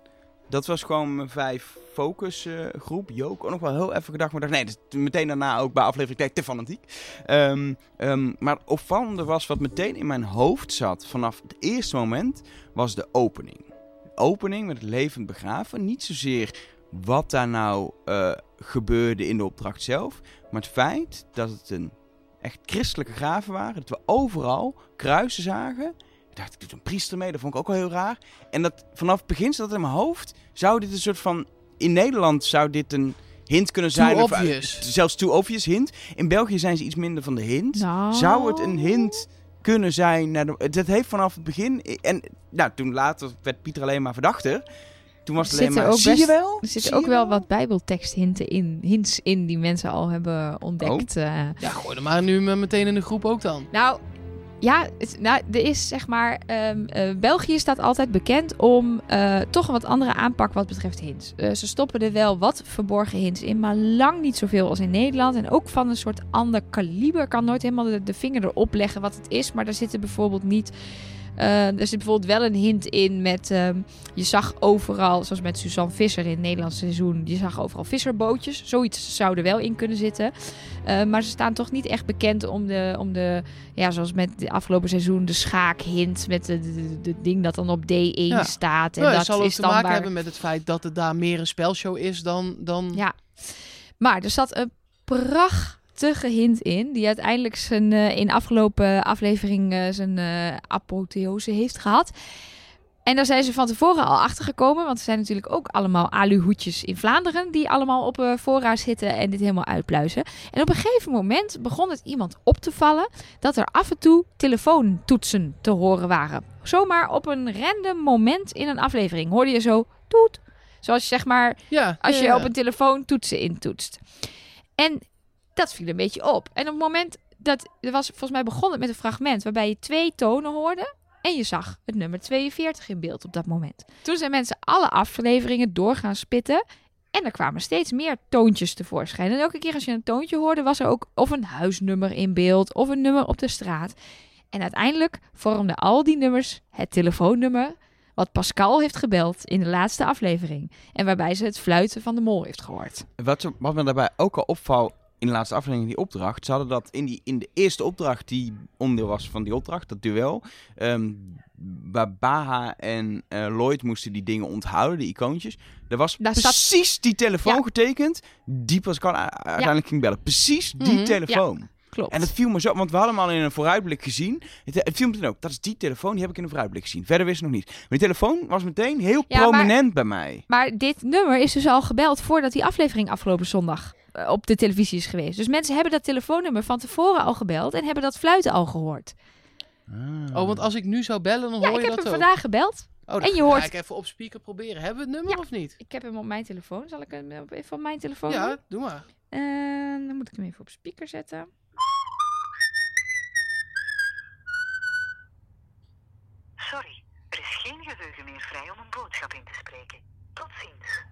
Dat was gewoon mijn vijf focusgroep. Jook ook nog wel heel even gedacht. Maar dacht, nee, meteen daarna ook bij aflevering 2 te fanatiek. Ehm, ehm, maar opvallende was wat meteen in mijn hoofd zat vanaf het eerste moment, was de opening. De opening met het levend begraven. Niet zozeer wat daar nou eh, gebeurde in de opdracht zelf, maar het feit dat het een echt christelijke graven waren. Dat we overal kruisen zagen. Ik dacht, ik doe een priester mee, dat vond ik ook wel heel raar. En dat vanaf het begin zat dat in mijn hoofd. Zou dit een soort van. In Nederland zou dit een hint kunnen Too zijn. of- eh, obvious. zelfs too obvious hint. In België zijn ze iets minder van de hint. Nou. Zou het een hint kunnen zijn? Naar de, dat heeft vanaf het begin. En nou, toen later werd Pieter alleen maar verdachter. Toen was het Er alleen zitten maar. ook Zie je best- wel? Er zitten je ook wel wat bijbelteksthinten in, hints in die mensen al hebben ontdekt. eh. Ja, gooi er maar nu meteen in de groep ook dan. Nou, ja, het, nou, er is zeg maar. ehm, eh, België staat altijd bekend om eh, toch een wat andere aanpak wat betreft hints. Eh, ze stoppen er wel wat verborgen hints in, maar lang niet zoveel als in Nederland. En ook van een soort ander kaliber. Ik kan nooit helemaal de, de vinger erop leggen wat het is, maar er zitten bijvoorbeeld niet. Eh, er zit bijvoorbeeld wel een hint in met. ehm, je zag overal, zoals met Suzanne Visser in het Nederlandse seizoen. Je zag overal visserbootjes. Zoiets zou er wel in kunnen zitten. Eh, maar ze staan toch niet echt bekend om de, om de ja, zoals met de afgelopen seizoen, de schaakhint met de, de, de- de ding dat dan op D1 Ja. staat. En Nou, het dat zal ook is te dan maken waar... hebben met het feit dat het daar meer een spelshow is dan... dan... Ja. Maar er zat een prachtige hint in, die uiteindelijk zijn, eh, in afgelopen aflevering eh, zijn eh, apotheose heeft gehad. En daar zijn ze van tevoren al achter gekomen, want er zijn natuurlijk ook allemaal aluhoedjes in Vlaanderen die allemaal op voorraad zitten en dit helemaal uitpluizen. En op een gegeven moment begon het iemand op te vallen dat er af en toe telefoontoetsen te horen waren. Zomaar op een random moment in een aflevering hoorde je zo toet. Zoals zeg maar Ja, als ja, je ja. op een telefoon toetsen intoetst. En dat viel een beetje op. En op het moment dat er was volgens mij begonnen met een fragment waarbij je twee tonen hoorde. En je zag het nummer 42 in beeld op dat moment. Toen zijn mensen alle afleveringen door gaan spitten. En er kwamen steeds meer toontjes tevoorschijn. En elke keer als je een toontje hoorde, was er ook of een huisnummer in beeld of een nummer op de straat. En uiteindelijk vormden al die nummers het telefoonnummer wat Pascal heeft gebeld in de laatste aflevering. En waarbij ze het fluiten van de mol heeft gehoord. Wat, wat me daarbij ook al opvalt in de laatste aflevering die opdracht, ze hadden dat in, die, in de eerste opdracht die onderdeel was van die opdracht, dat duel, ehm, waar Baha en eh, Lloyd moesten die dingen onthouden, die icoontjes. Er was Daar zat- precies die telefoon Ja. getekend die Pascal uiteindelijk ging bellen. Precies die Mhm. telefoon. Klopt. En het viel me zo, want we hadden hem al in een vooruitblik gezien. Het, het viel me toen ook, dat is die telefoon, die heb ik in een vooruitblik gezien. Verder wist ik nog niet. Maar die telefoon was meteen heel Ja, maar- prominent bij mij. Maar dit nummer is dus al gebeld voordat die aflevering afgelopen zondag op de televisie is geweest. Dus mensen hebben dat telefoonnummer van tevoren al gebeld en hebben dat fluiten al gehoord. Oh, want als ik nu zou bellen, dan Ja, hoor ik je heb dat hem ook. vandaag gebeld. Oh, dan en je ga hoort- ik even op speaker proberen. Hebben we het nummer Ja. of niet? Ik heb hem op mijn telefoon. Zal ik hem op- even op mijn telefoon doen? Ja, doe maar. Eh, dan moet ik hem even op speaker zetten. Sorry, er is geen geheugen meer vrij om een boodschap in te spreken. Tot ziens.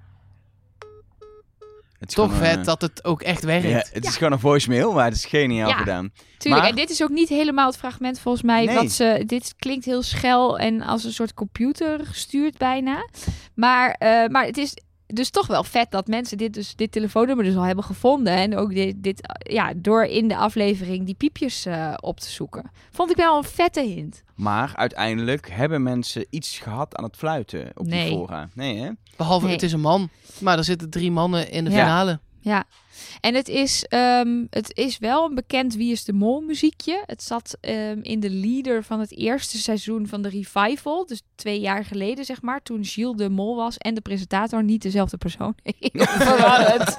Het is Toch een, vet eh, dat het ook echt werkt. Ja, het is gewoon een voicemail, maar het is geniaal Ja. gedaan. Tuurlijk, Maar- en dit is ook niet helemaal het fragment volgens mij. Nee. Wat ze, dit klinkt heel schel en als een soort computer gestuurd bijna. Maar, eh, maar het is dus toch wel vet dat mensen dit, dus, dit telefoonnummer dus al hebben gevonden. En ook dit, dit ja, door in de aflevering die piepjes eh, op te zoeken. Vond ik wel een vette hint. Maar uiteindelijk hebben mensen iets gehad aan het fluiten op Nee. die fora. Nee, hè? Behalve, Nee. het is een man. Maar er zitten drie mannen in de Ja. finale. Ja, en het is, ehm, het is wel een bekend Wie is de Mol muziekje. Het zat ehm, in de leader van het eerste seizoen van de Revival. Dus twee jaar geleden, zeg maar. Toen Gilles de Mol was en de presentator. Niet dezelfde persoon. Heel verwarrend.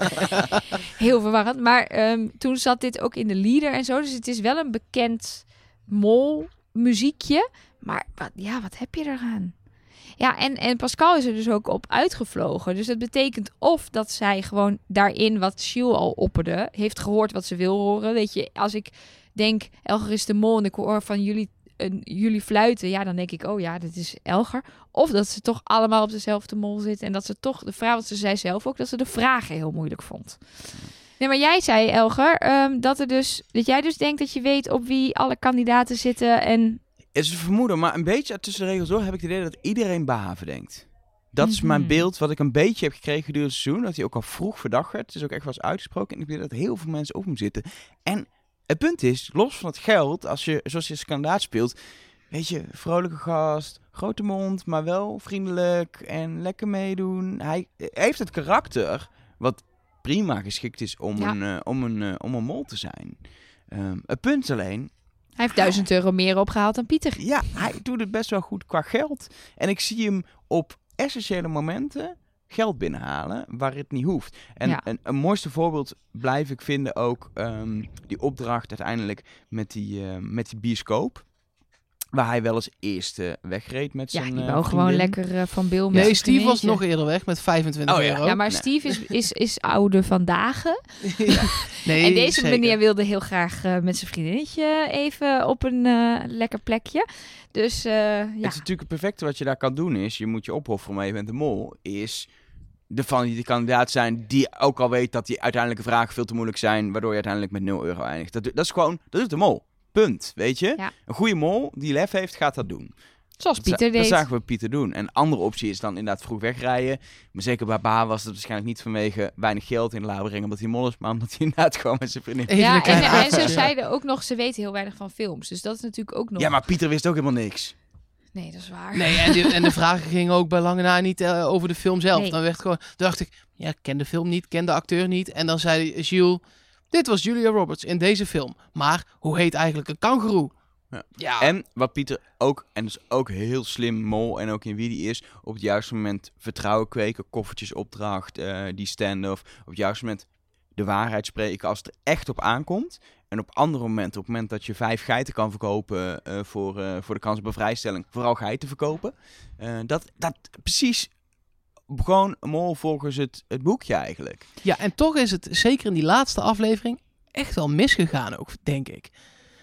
Heel verwarrend. Maar ehm, toen zat dit ook in de leader en zo. Dus het is wel een bekend Mol muziekje. Maar wat, ja, wat heb je eraan? Ja, en, en Pascal is er dus ook op uitgevlogen. Dus dat betekent of dat zij gewoon daarin wat Shiel al opperde, heeft gehoord wat ze wil horen. Weet je, als ik denk Elger is de mol en ik hoor van jullie, een jullie fluiten, ja, dan denk ik, oh ja, dit is Elger. Of dat ze toch allemaal op dezelfde mol zitten en dat ze toch de vraag, want ze zei zelf ook dat ze de vragen heel moeilijk vond. Nee, maar jij zei, Elger, ehm, dat, er dus, dat jij dus denkt dat je weet op wie alle kandidaten zitten en is een vermoeden, maar een beetje tussen de regels door heb ik het idee dat iedereen Bahaven denkt. Dat is mijn Mhm. beeld wat ik een beetje heb gekregen gedurende het seizoen. Dat hij ook al vroeg verdacht werd. Het is ook echt wel eens uitgesproken. En ik weet dat heel veel mensen op hem zitten. En het punt is, los van het geld, als je zoals je kandidaat speelt, weet je, vrolijke gast, grote mond, maar wel vriendelijk en lekker meedoen. Hij heeft het karakter wat prima geschikt is om, Ja. een, eh, om, een, eh, om een mol te zijn. Ehm, het punt alleen, hij heeft duizend euro meer opgehaald dan Pieter. ja, hij doet het best wel goed qua geld. En ik zie hem op essentiële momenten geld binnenhalen waar het niet hoeft. En Ja. een, een mooiste voorbeeld blijf ik vinden ook ehm, die opdracht uiteindelijk met die, eh, met die bioscoop. Waar hij wel eens eerste wegreed met Ja, zijn die eh, wou gewoon lekker eh, van Bill met Nee, Steve was nog eerder weg met 25 Oh ja. euro. Ja, maar Nee. Steve is, is, is oude vandaag. nee, en deze zeker. meneer wilde heel graag eh, met zijn vriendinnetje even op een eh, lekker plekje. Dus eh, ja. Het is natuurlijk het perfecte wat je daar kan doen is, je moet je opofferen, maar je bent de mol, is de van die de kandidaat zijn die ook al weet dat die uiteindelijke vragen veel te moeilijk zijn, waardoor je uiteindelijk met 0 euro eindigt. Dat, dat is gewoon, dat is de mol. Punt, weet je? Ja. Een goede mol die lef heeft, gaat dat doen. Zoals Dat Pieter Dat deed. zagen we Pieter doen. En een andere optie is dan inderdaad vroeg wegrijden. Maar zeker bij Ba was het waarschijnlijk niet vanwege weinig geld in de la brengen omdat hij mol is, maar omdat hij inderdaad gewoon met zijn vriendin... Ja, en, en ze zeiden ook nog, ze weten heel weinig van films. Dus dat is natuurlijk ook nog... Ja, maar Pieter wist ook helemaal niks. Nee, dat is waar. Nee, en, die- en de vragen gingen ook bij lange na niet eh, over de film zelf. Nee. Dan werd gewoon, dacht ik, ja, ik ken de film niet, ken de acteur niet. En dan zei Gilles, dit was Julia Roberts in deze film. Maar hoe heet eigenlijk een kangoeroe? Ja. Ja, En wat Pieter ook, en dus ook heel slim mol en ook in wie die is, op het juiste moment vertrouwen kweken, koffertjesopdracht, eh die stand-off, op het juiste moment de waarheid spreken als het er echt op aankomt. En op andere momenten, op het moment dat je vijf geiten kan verkopen eh, voor, eh, voor de kans op een vrijstelling, vooral geiten verkopen. Dat, dat precies gewoon een mol volgens het, het boekje eigenlijk. ja, en toch is het zeker in die laatste aflevering echt wel misgegaan ook, denk ik.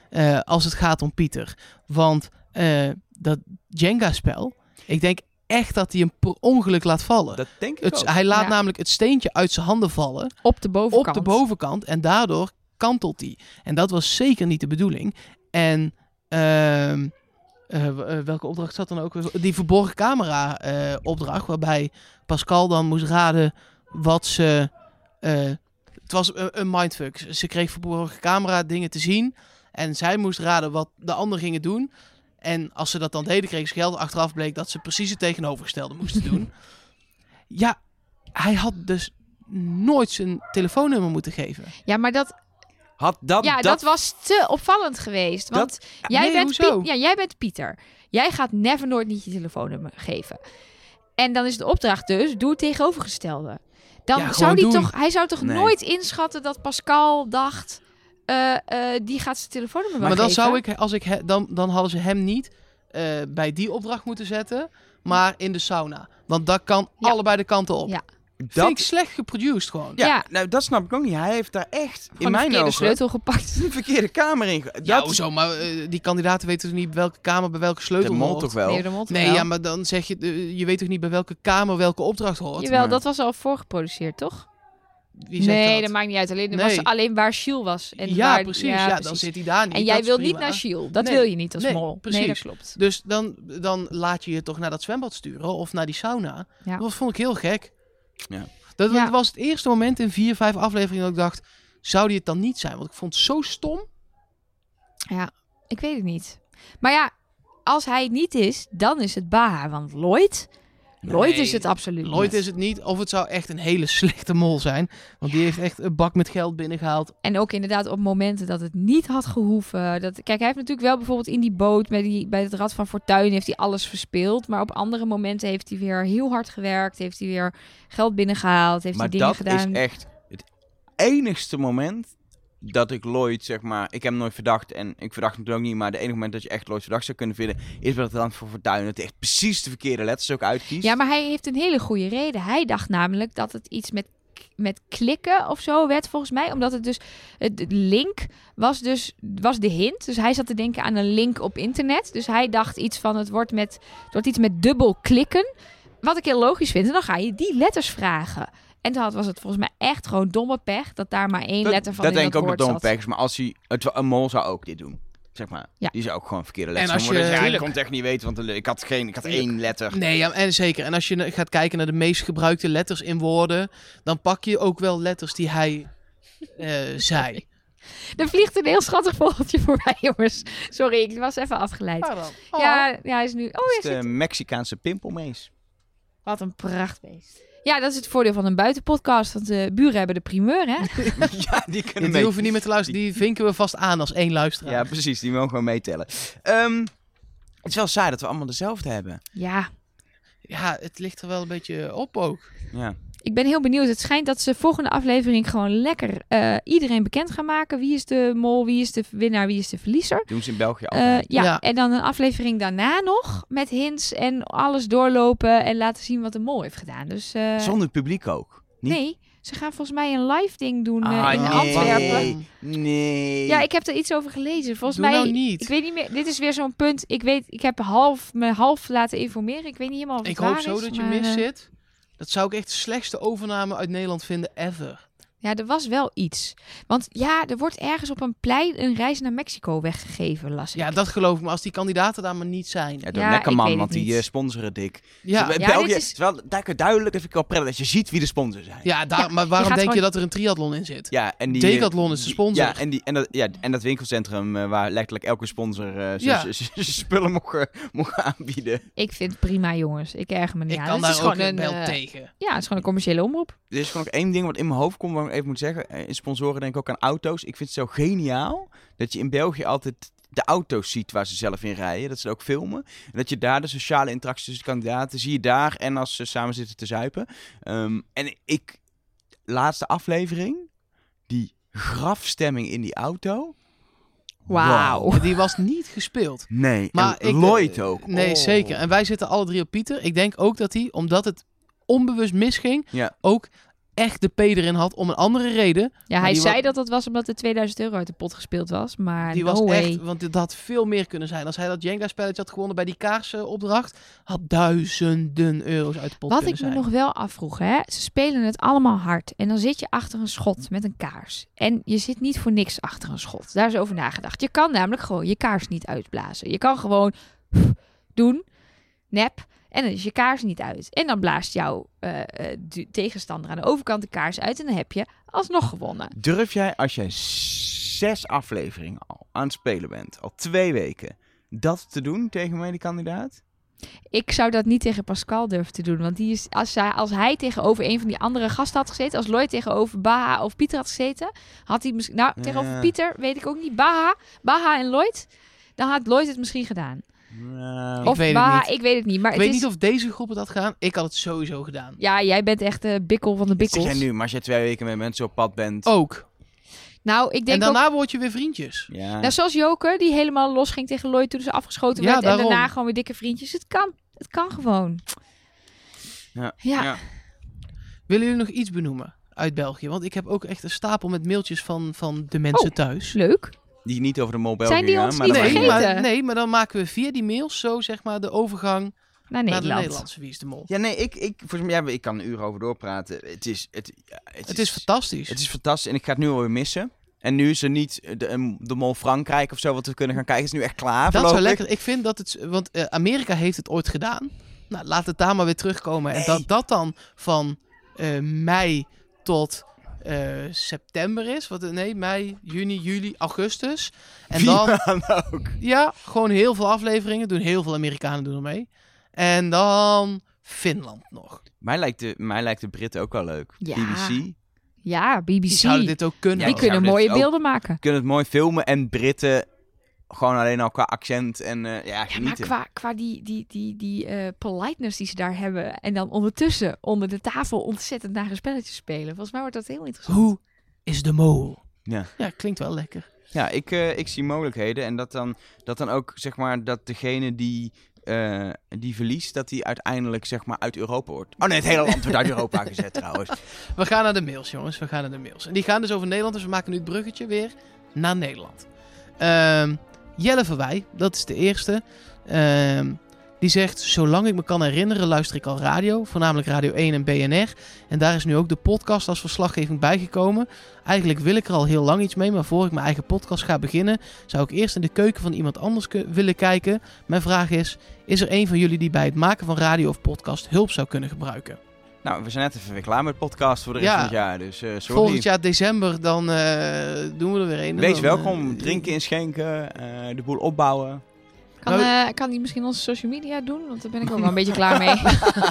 Eh, als het gaat om Pieter. Want eh, dat Jenga-spel, ik denk echt dat hij hem per ongeluk laat vallen. Dat denk ik Het, ook. hij laat Ja. namelijk het steentje uit zijn handen vallen. Op de bovenkant. op de bovenkant en daardoor kantelt hij. En dat was zeker niet de bedoeling. En ehm, eh, eh, welke opdracht zat dan ook? Die verborgen camera eh, opdracht, waarbij Pascal dan moest raden wat ze... het was een, mindfuck. Ze- Ze kreeg verborgen camera dingen te zien. En zij moest raden wat de anderen gingen doen. En als ze dat dan deden, kreeg ze geld. Achteraf bleek dat ze precies het tegenovergestelde moesten doen. Ja, hij had dus nooit zijn telefoonnummer moeten geven. Ja, maar dat, Had dat, ja, dat, was te opvallend geweest. Want jij, nee, bent? Piet- ja, jij bent Pieter. Jij gaat never nooit niet je telefoonnummer geven. En dan is de opdracht dus, doe het tegenovergestelde. Dan Ja, zou die doen. toch, hij zou toch Nee. nooit inschatten dat Pascal dacht, eh, eh, die gaat zijn telefoonnummer Maar, wel dan geven. zou ik, als ik he- dan, dan hadden ze hem niet eh, bij die opdracht moeten zetten, maar in de sauna. Want dat kan Ja. allebei de kanten op. Ja. Vind dat, ik slecht geproduced gewoon. ja, Ja. Nou, dat snap ik ook niet. Hij heeft daar echt, Gewoon in de mijn verkeerde ogen, sleutel gepakt. een verkeerde kamer in. ge- Ja, dat hoezo? Maar eh, die kandidaten weten toch niet welke kamer bij welke de sleutel mol hoort? toch wel. Nee, de mond Nee, wel. ja, maar dan zeg je, je weet toch niet bij welke kamer welke opdracht hoort? Jawel, maar- dat was al voorgeproduceerd, toch? Wie zegt nee, dat? dat? maakt niet uit. Alleen, Nee. was alleen waar Shiel was. En ja, waar, precies. Ja, dan precies. zit hij daar niet. En jij dat wil niet naar Shiel. Dat Nee. wil je niet als Nee, mol. Nee, precies. dat klopt. Dus dan, dan laat je je toch naar dat zwembad sturen of naar die sauna. Ja. Dat vond ik heel gek. Ja. Dat, Ja. was het eerste moment in vier, vijf afleveringen dat ik dacht, zou die het dan niet zijn? Want ik vond het zo stom. Ja, ik weet het niet. Maar ja, als hij het niet is, dan is het Baha. Want Lloyd, Lloyd Nee, is het absoluut Lloyd niet. is het niet. Of het zou echt een hele slechte mol zijn. Want die heeft echt een bak met geld binnengehaald. En ook inderdaad op momenten dat het niet had gehoeven. Dat, kijk, hij heeft natuurlijk wel bijvoorbeeld in die boot bij, die, bij het Rad van Fortuin heeft hij alles verspeeld. Maar op andere momenten heeft hij weer heel hard gewerkt. Heeft hij weer geld binnengehaald. Heeft maar hij dingen dat gedaan. is echt het enigste moment dat ik Lloyd, zeg maar... Ik heb hem nooit verdacht en ik verdacht hem toen ook niet. Maar de enige moment dat je echt Lloyd verdacht zou kunnen vinden... is bij het Rand voor Fortuin. Dat echt precies de verkeerde letters ook uitkiest. Ja, maar hij heeft een hele goede reden. Hij dacht namelijk dat het iets met, met klikken of zo werd, volgens mij. Omdat het dus... Het het link was dus was de hint. Dus hij zat te denken aan een link op internet. Dus hij dacht iets van het wordt, met, het wordt iets met dubbel klikken. Wat ik heel logisch vind. En dan ga je die letters vragen. En toen had- was het volgens mij echt gewoon domme pech dat daar maar één dat, letter van dat in denk ik dat ook dat zat. Pech is. Maar als hij... Het, een mol zou ook dit doen. Zeg maar. Ja. Die zou ook gewoon verkeerde En letters als gaan worden. je- Ja, ik kon het echt niet weten, want ik had, geen, ik had één letter. Nee, ja, en zeker. En als je gaat kijken naar de meest gebruikte letters in woorden, dan pak je ook wel letters die hij eh, zei. Er vliegt een heel schattig vogeltje voorbij, jongens. Sorry, ik was even afgeleid. Oh. Ja, ja, hij is nu... Oh, is zit de Mexicaanse pimpelmees. Wat een prachtbeest. Ja, dat is het voordeel van een buitenpodcast. Want de buren hebben de primeur, hè? ja, die kunnen Die mee. hoeven niet meer te luisteren. Die vinken we vast aan als één luisteraar. Ja, precies. Die mogen gewoon meetellen. Ehm, het is wel saai dat we allemaal dezelfde hebben. Ja, Ja, het ligt er wel een beetje op ook. Ja. Ik ben heel benieuwd. Het schijnt dat ze volgende aflevering gewoon lekker eh, iedereen bekend gaan maken. Wie is de mol, wie is de winnaar, wie is de verliezer. Doen ze in België Eh, altijd. ja. Ja. en dan een aflevering daarna nog met hints en alles doorlopen en laten zien wat de mol heeft gedaan. Dus eh, Zonder publiek ook. Niet? nee, ze gaan volgens mij een live ding doen eh, Ah, in nee. Antwerpen. Nee. Ja, ik heb er iets over gelezen. Volgens Doe mij, nou niet. ik weet niet meer. Dit is weer zo'n punt. Ik weet, ik heb half me half laten informeren. Ik weet niet helemaal of het Ik hoop zo is, dat je maar, mis zit. Dat zou ik echt de slechtste overname uit Nederland vinden ever. Ja, er was wel iets. Want ja, er wordt ergens op een plein een reis naar Mexico weggegeven, las ik. Ja, dat geloof ik. Maar als die kandidaten daar maar niet zijn. Ja, door Ja, lekker ik man, want die eh, sponsoren dik. Ja, Ja, België dit is wel lekker duidelijk. Dat vind ik wel prettig. Dat je ziet wie de sponsor zijn. ja, daar, Ja, maar waarom denk je dat er een triathlon in zit? Ja, en die, Decathlon is de die- sponsor. Ja, en, die, en, dat, ja, en dat winkelcentrum eh, waar letterlijk elke sponsor eh, zijn Ja. zijn- zijn spullen mocht, eh, mocht aanbieden. Ik vind het prima, jongens. Ik erger me niet Ik aan. kan daar is ook gewoon een, wel eh, tegen. Ja, het is gewoon een commerciële omroep. Er is gewoon één ding wat in mijn hoofd komt, ik even moet zeggen. Eh, In sponsoren denk ik ook aan auto's. Ik vind het zo geniaal dat je in België altijd de auto's ziet waar ze zelf in rijden. Dat ze dat ook filmen. En dat je daar de sociale interactie tussen de kandidaten zie je daar en als ze samen zitten te zuipen. Ehm, en ik, laatste aflevering, die grafstemming in die auto. Wauw. Wow. Die was niet gespeeld. Nee, Maar en ik, Lloyd eh, ook. Nee, Oh. zeker. En wij zitten alle drie op Pieter. Ik denk ook dat hij, omdat het onbewust misging, Ja. ook echt de P erin had om een andere reden. Ja, hij zei dat dat was omdat er 2000 euro uit de pot gespeeld was. Maar Die no was way. echt, want dit had veel meer kunnen zijn. Als hij dat Jenga-spelletje had gewonnen bij die kaarsopdracht, had duizenden euro's uit de pot Wat ik me nog wel afvroeg, hè? ze spelen het allemaal hard. En dan zit je achter een schot met een kaars. En je zit niet voor niks achter een schot. Daar is over nagedacht. Je kan namelijk gewoon je kaars niet uitblazen. Je kan gewoon doen, nep. En dan is je kaars niet uit. En dan blaast jouw eh, eh, tegenstander aan de overkant de kaars uit. En dan heb je alsnog gewonnen. Durf jij, als jij zes afleveringen al aan het spelen bent, al twee weken, dat te doen tegen mijn kandidaat? Ik zou dat niet tegen Pascal durven te doen. Want die is, als, hij, als hij tegenover een van die andere gasten had gezeten, als Lloyd tegenover Baha of Pieter had gezeten, had hij misschien. Nou, tegenover Ja. Pieter weet ik ook niet. Baha, Baha en Lloyd, dan had Lloyd het misschien gedaan. Nou, of weet het Baha, niet. ik weet het niet. Maar Ik het weet is, niet of deze groep het had gedaan. Ik had het sowieso gedaan. Ja, jij bent echt de bikkel van de zeg bikkels. jij nu, maar als je twee weken met mensen op pad bent. Ook. Nou, ik En denk ook. daarna word je weer vriendjes. Ja. Nou, zoals Joker, die helemaal los ging tegen Lloyd toen ze afgeschoten Ja, werd. En daarna gewoon weer dikke vriendjes. Het kan. Het kan gewoon. Ja. Ja. Ja. Willen jullie nog iets benoemen uit België? Want ik heb ook echt een stapel met mailtjes van, van de mensen Oh. thuis. Leuk. Die niet over de België Zijn die ons maar niet vergeten? maar, nee, maar dan maken we via die mails zo zeg maar de overgang Naar naar de Nederland. Nederlandse Wie is de Mol. Ja, nee, ik, ik, volgens mij, ja, ik kan een uur over doorpraten. Het is, het, het, Het is fantastisch. Het is fantastisch en ik ga het nu alweer missen. En nu is er niet de, de Mol Frankrijk of zo wat we kunnen gaan kijken. Het is nu echt klaar. dat zou voorlopig. lekker. Ik vind dat het, want eh, Amerika heeft het ooit gedaan. Nou, laat het daar maar weer terugkomen. En dat dat dan van eh, mei tot eh, september is. Wat, nee, mei, juni, juli, augustus. En Vier dan, ook. ja, gewoon heel veel afleveringen. Doen heel veel Amerikanen doen er mee. En dan Finland nog. Mij lijkt, de, mij lijkt de Britten ook wel leuk. Ja. BBC. Ja, Die BBC. zouden dit ook kunnen. Ja, die die kunnen mooie ook- beelden maken. Kunnen het mooi filmen en Britten gewoon alleen al qua accent en eh, ja, Ja, maar genieten. qua, qua die, die, die, die eh, politeness die ze daar hebben. En dan ondertussen onder de tafel ontzettend nare spelletjes spelen. Volgens mij wordt dat heel interessant. Hoe is de mol? Ja. Ja, klinkt wel lekker. Ja, ik, eh, ik zie mogelijkheden. En dat dan, dat dan ook, zeg maar, dat degene die, eh, die verliest, dat die uiteindelijk, zeg maar, uit Europa wordt. Oh nee, het hele land wordt uit Europa gezet trouwens. We gaan naar de mails, jongens. We gaan naar de mails. En die gaan dus over Nederland. Dus we maken nu het bruggetje weer naar Nederland. Ehm, Jelle Verwij, dat is de eerste. Ehm, die zegt, zolang ik me kan herinneren luister ik al radio. Voornamelijk Radio 1 en BNR. En daar is nu ook de podcast als verslaggeving bijgekomen. Eigenlijk wil ik er al heel lang iets mee. Maar voor ik mijn eigen podcast ga beginnen... zou ik eerst in de keuken van iemand anders willen kijken. Mijn vraag is... Is er een van jullie die bij het maken van radio of podcast hulp zou kunnen gebruiken? Nou, we zijn net even weer klaar met podcast voor de rest Ja. van het jaar. Dus eh sorry. Volgend jaar december, dan eh, doen we er weer een. Wees Dan, welkom, eh, drinken inschenken, eh, de boel opbouwen. Kan, eh, kan die misschien onze social media doen? Want daar ben ik ook wel een beetje klaar mee.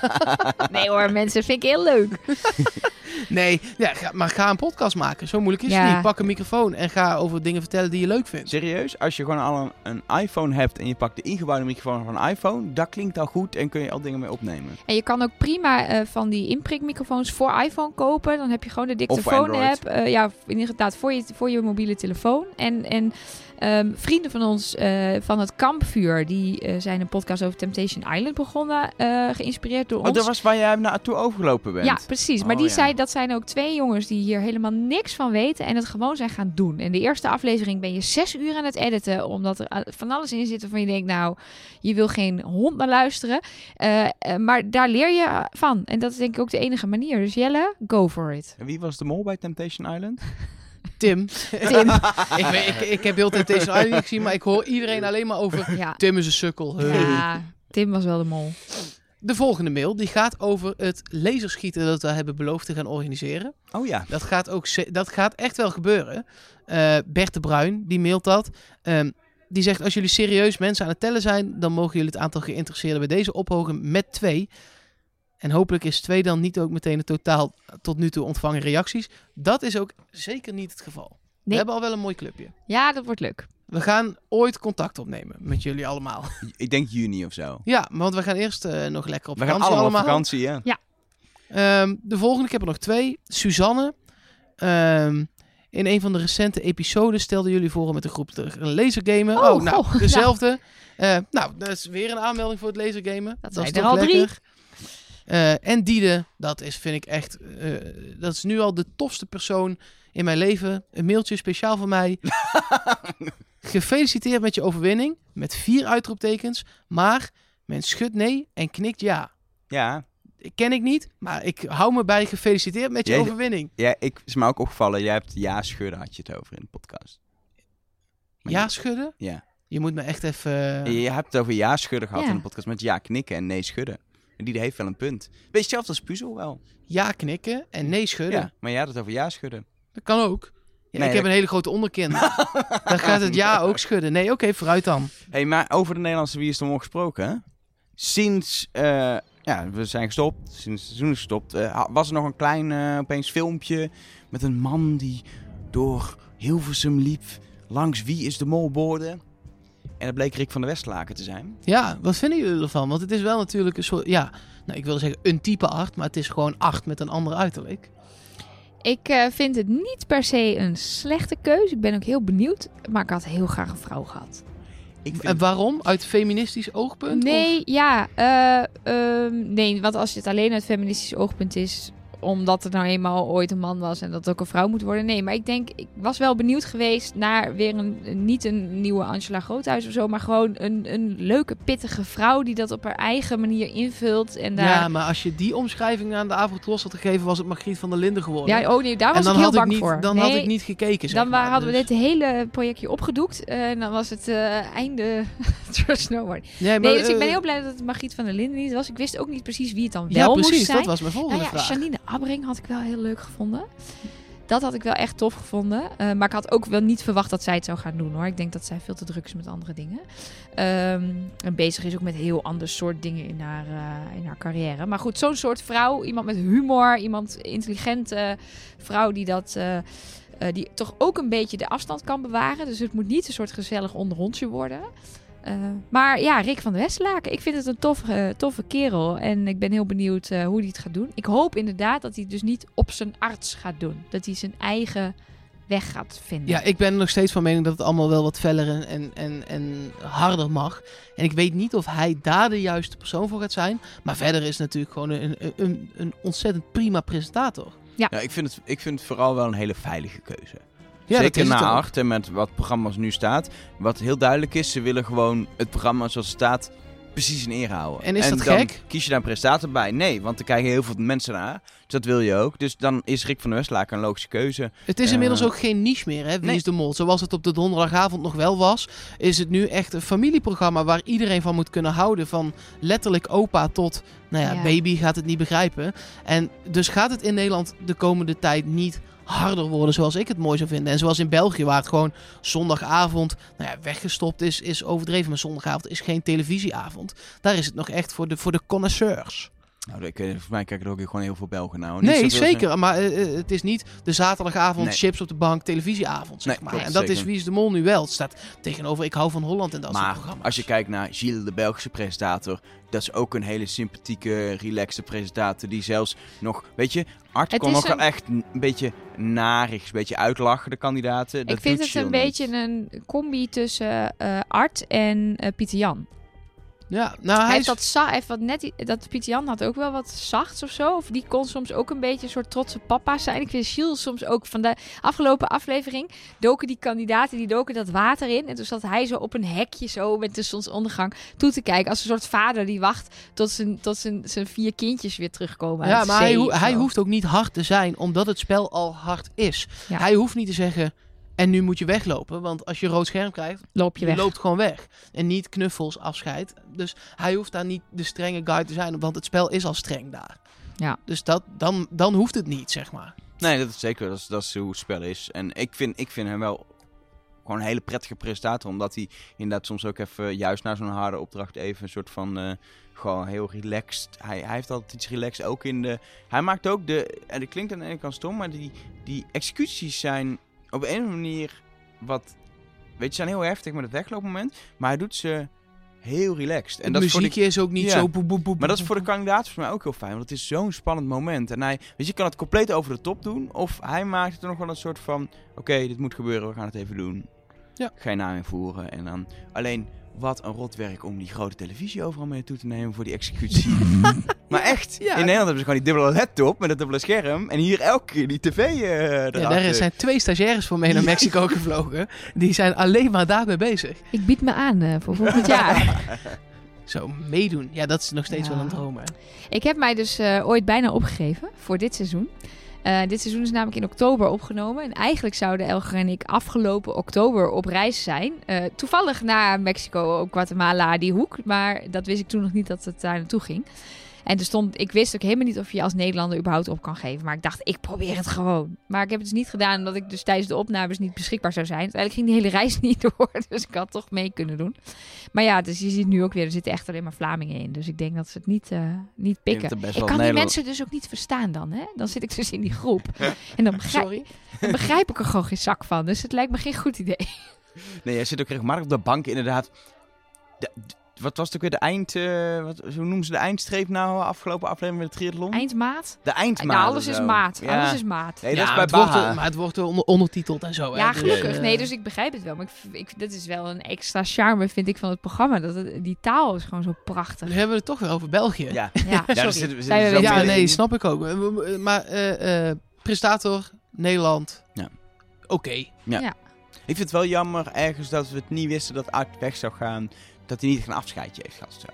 nee hoor, mensen, vind ik heel leuk. Nee, ja, ga- maar ga een podcast maken. Zo moeilijk is Ja. het niet. Pak een microfoon en ga over dingen vertellen die je leuk vindt. Serieus, als je gewoon al een, een iPhone hebt en je pakt de ingebouwde microfoon van een iPhone, dat klinkt al goed en kun je al dingen mee opnemen. En je kan ook prima eh, van die inprikmicrofoons voor iPhone kopen. Dan heb je gewoon de dictafoon-app. Eh, ja, inderdaad, voor je, voor je mobiele telefoon. En, en ehm, vrienden van ons eh, van het Kampvuur, die eh, zijn een podcast over Temptation Island begonnen. eh, geïnspireerd door Oh, ons. dat was waar jij naartoe overgelopen bent. Ja, precies. Maar Oh, die ja. zei, dat zijn ook twee jongens die hier helemaal niks van weten en het gewoon zijn gaan doen. En de eerste aflevering ben je zes uur aan het editen, omdat er eh, van alles in zit waarvan je denkt, nou, je wil geen hond naar luisteren. Eh, eh, maar daar leer je van. En dat is denk ik ook de enige manier. Dus Jelle, go for it. En wie was de mol bij Temptation Island? Tim. Tim. ik, ik, ik heb heel deze Island niet gezien, maar ik hoor iedereen alleen maar over... Ja. Tim is een sukkel. Hey. ja, Tim was wel de mol. De volgende mail die gaat over het laserschieten dat we hebben beloofd te gaan organiseren. Oh ja. Dat gaat, ook dat gaat echt wel gebeuren. Eh Bert de Bruin, die mailt dat. Ehm, die zegt, als jullie serieus mensen aan het tellen zijn... dan mogen jullie het aantal geïnteresseerden bij deze ophogen met twee. En hopelijk is twee dan niet ook meteen het totaal tot nu toe ontvangen reacties. Dat is ook zeker niet het geval. We hebben al wel een mooi clubje. Ja, dat wordt leuk. We gaan ooit contact opnemen met jullie allemaal. Ik denk juni of zo. Ja, want we gaan eerst eh, nog lekker op We gaan vakantie allemaal allemaal. op vakantie, ja. Ehm, de volgende, ik heb er nog twee. Suzanne. Ehm, in een van de recente episodes stelden jullie voor om met een groep te gaan lasergamen. Oh, Oh, nou, goh, dezelfde. Eh, nou, dat is weer een aanmelding voor het lasergamen. Dat is zijn er toch al drie. lekker. Eh, en Diede, dat is, vind ik echt, eh, dat is nu al de tofste persoon in mijn leven. Een mailtje speciaal voor mij. Gefeliciteerd met je overwinning. Met vier uitroeptekens. Maar men schudt nee en knikt ja. Ja, Ken ik niet, maar ik hou me bij gefeliciteerd met je Jij- overwinning. ja ik, is me ook opgevallen. Jij hebt ja schudden, had je het over in de podcast. Maar Ja je- schudden? Ja. Je moet me echt even... Je hebt het over ja schudden gehad Ja. in de podcast met ja knikken en nee schudden. En die heeft wel een punt. Beetje hetzelfde als puzzel wel. ja knikken en nee schudden. Ja, maar jij had het over ja schudden. Dat kan ook. Nee, ik heb een hele grote onderkin. dan gaat het ja ook schudden. Nee, oké, vooruit dan. hey, maar over de Nederlandse Wie is de Mol gesproken, hè? Sinds, eh, ja, we zijn gestopt, sinds het seizoen is gestopt, eh, was er nog een klein, eh, opeens filmpje met een man die door Hilversum liep langs Wie is de Mol borden. En dat bleek Rick van der Westlaken te zijn. Ja, wat vinden jullie ervan? Want het is wel natuurlijk een soort... Ja, nou, ik wilde zeggen een type 8, maar het is gewoon 8 met een ander uiterlijk. Ik eh, vind het niet per se een slechte keuze. Ik ben ook heel benieuwd. Maar ik had heel graag een vrouw gehad. Ik vind waarom? Uit feministisch oogpunt? Nee, ja. eh, ehm, nee, want als het alleen uit feministisch oogpunt is... omdat het nou eenmaal ooit een man was en dat het ook een vrouw moet worden. Nee, maar ik denk, ik was wel benieuwd geweest naar weer een, niet een nieuwe Angela Groothuis of zo, maar gewoon een, een leuke, pittige vrouw die dat op haar eigen manier invult. En daar, Ja, maar als je die omschrijving aan de avond los had gegeven, was het Margriet van der Linden geworden. ja, oh nee, daar was ik heel bang niet, voor. Dan nee, had ik niet gekeken, zeg Dan maar. hadden we Dus- dit hele projectje opgedoekt eh, en dan was het eh, einde Trust Snowboard. Nee, maar, Nee, dus ik ben eh, heel blij dat het Margriet van der Linden niet was. Ik wist ook niet precies wie het dan wel Ja, moest precies, zijn. dat was mijn volgende Nou ja, vraag. Janine Abbring had ik wel heel leuk gevonden. Dat had ik wel echt tof gevonden. Eh, maar ik had ook wel niet verwacht dat zij het zou gaan doen hoor. Ik denk dat zij veel te druk is met andere dingen. Ehm, en bezig is ook met heel ander soort dingen in haar, eh, in haar carrière. Maar goed, zo'n soort vrouw. Iemand met humor. Iemand intelligente vrouw die dat... eh, die toch ook een beetje de afstand kan bewaren. Dus het moet niet een soort gezellig onderhondje worden. Eh, maar ja, Rick van der Westlaken. Ik vind het een toffe, toffe kerel. En ik ben heel benieuwd eh, hoe hij het gaat doen. Ik hoop inderdaad dat hij het dus niet op zijn arts gaat doen. Dat hij zijn eigen weg gaat vinden. Ja, ik ben nog steeds van mening dat het allemaal wel wat feller en, en, en, harder mag. En ik weet niet of hij daar de juiste persoon voor gaat zijn. Maar verder is het natuurlijk gewoon een, een, een, een ontzettend prima presentator. Ja, ik vind, het, ik vind het vooral wel een hele veilige keuze. Ja, Zeker na acht en met wat programma's nu staat. Wat heel duidelijk is, ze willen gewoon het programma zoals het staat precies in ere houden. En is dat dan gek? kies je daar een bij? Nee, want er kijken heel veel mensen naar. Dus dat wil je ook. Dus dan is Rick van der Westlaken een logische keuze. Het is inmiddels Eh, ook geen niche meer, hè? Wie nee. is de Mol? Zoals het op de donderdagavond nog wel was, is het nu echt een familieprogramma waar iedereen van moet kunnen houden. Van letterlijk opa tot, nou ja, Ja. baby gaat het niet begrijpen. En dus gaat het in Nederland de komende tijd niet harder worden zoals ik het mooi zou vinden. En zoals in België, waar het gewoon zondagavond nou ja, weggestopt is, is overdreven. Maar zondagavond is geen televisieavond. Daar is het nog echt voor de, voor de connoisseurs. Nou, ik, eh, volgens mij kijken er ook gewoon heel veel Belgen nou. Niet Nee, zeker. Maar eh, eh, het is niet de zaterdagavond Nee. chips op de bank televisieavond, zeg Nee, maar. klopt, en dat is. Wie is de Mol nu wel. Het staat tegenover Ik hou van Holland en dat soort Maar programma's. als je kijkt naar Gilles, de Belgische presentator, dat is ook een hele sympathieke, relaxte presentator die zelfs nog, weet je, Art Het kon nog wel een- echt een beetje narig, een beetje uitlachen de kandidaten. Dat ik vind het een beetje een combi tussen eh, Art en eh, Pieter Jan. Ja, nou Hij hij heeft is... dat, hij heeft wat net, dat Pieter Jan had ook wel wat zachts of zo. Of die kon soms ook een beetje een soort trotse papa zijn. Ik vind Gilles soms ook van de afgelopen aflevering doken die kandidaten, die doken dat water in. En toen zat hij zo op een hekje zo met de zonsondergang toe te kijken. Als een soort vader die wacht tot zijn, tot zijn, zijn vier kindjes weer terugkomen Ja, uit maar hij, ho- hij hoeft ook niet hard te zijn, omdat het spel al hard is. Ja. Hij hoeft niet te zeggen, en nu moet je weglopen. Want als je rood scherm krijgt, Loop je je weg. loopt gewoon weg. En niet knuffels, afscheid. Dus hij hoeft daar niet de strenge guy te zijn, want het spel is al streng daar. Ja. Dus dat, dan, dan hoeft het niet, zeg maar. Nee, dat is zeker. Dat is, dat is hoe het spel is. En ik vind, ik vind hem wel gewoon een hele prettige presentator. Omdat hij inderdaad soms ook even, juist na zo'n harde opdracht, even een soort van... eh, gewoon heel relaxed. Hij, hij heeft altijd iets relaxed. Ook in de... Hij maakt ook de... En dat klinkt aan de ene kant stom, maar die, die executies zijn op een of andere manier wat... Weet je, zijn heel heftig met het wegloopmoment. Maar hij doet ze heel relaxed. En het dat is voor de muziekje is ook niet Ja. zo... boe, boe, boe, maar dat is voor de kandidaat voor mij ook heel fijn. Want het is zo'n spannend moment. En hij, weet je, je kan het compleet over de top doen. Of hij maakt er nog wel een soort van... Oké, dit moet gebeuren, we gaan het even doen. Ja. Geen naam invoeren. En dan... Alleen, wat een rotwerk om die grote televisie overal mee toe te nemen voor die executie. maar echt, Ja. in Nederland hebben ze gewoon die dubbele laptop met het dubbele scherm. En hier elke keer die tv eh Ja, daar zijn twee stagiaires voor mee naar Mexico gevlogen. Die zijn alleen maar daarmee bezig. Ik bied me aan eh, voor volgend jaar. Zo, meedoen. Ja, dat is nog steeds Ja. wel een droom, hè. Ik heb mij dus eh, ooit bijna opgegeven voor dit seizoen. Eh, dit seizoen is namelijk in oktober opgenomen. En eigenlijk zouden Elger en ik afgelopen oktober op reis zijn. Eh, toevallig naar Mexico, Guatemala, die hoek. Maar dat wist ik toen nog niet dat het daar naartoe ging. En er stond, ik wist ook helemaal niet of je als Nederlander überhaupt op kan geven. Maar ik dacht, ik probeer het gewoon. Maar ik heb het dus niet gedaan omdat ik dus tijdens de opnames niet beschikbaar zou zijn. Uiteindelijk ging die hele reis niet door. Dus ik had toch mee kunnen doen. Maar ja, dus je ziet nu ook weer, er zitten echt alleen maar Vlamingen in. Dus ik denk dat ze het niet, eh, niet pikken. Ik kan die Nederland- mensen dus ook niet verstaan dan, hè? Dan zit ik dus in die groep. En dan begrijp, Sorry. dan begrijp ik er gewoon geen zak van. Dus het lijkt me geen goed idee. Nee, jij zit ook regelmatig op de bank, inderdaad. De- wat was het ook weer de eind... eh, wat, hoe noemen ze de eindstreep nou afgelopen aflevering met de triathlon? Eindmaat? de eindmaat. Ja, alles is zo. maat. Ja. Alles is maat. Nee, dat ja, is bij het wordt, Baha. maar het wordt er onder, ondertiteld en zo. hè. Ja, Dus, gelukkig. eh, Nee, dus ik begrijp het wel. Maar ik, ik, dit is wel een extra charme, vind ik, van het programma. Dat het- die taal is gewoon zo prachtig. Nu hebben we het toch weer over België. Ja. Ja, Ja, sorry. daar zitten we- we Ja, nee, snap ik ook. Eh, Maar eh, eh, presentator, Nederland. Ja. Oké. Ik vind het wel jammer ergens dat we het niet wisten dat Art weg zou gaan. Dat hij niet een afscheidje heeft gehad. Zo.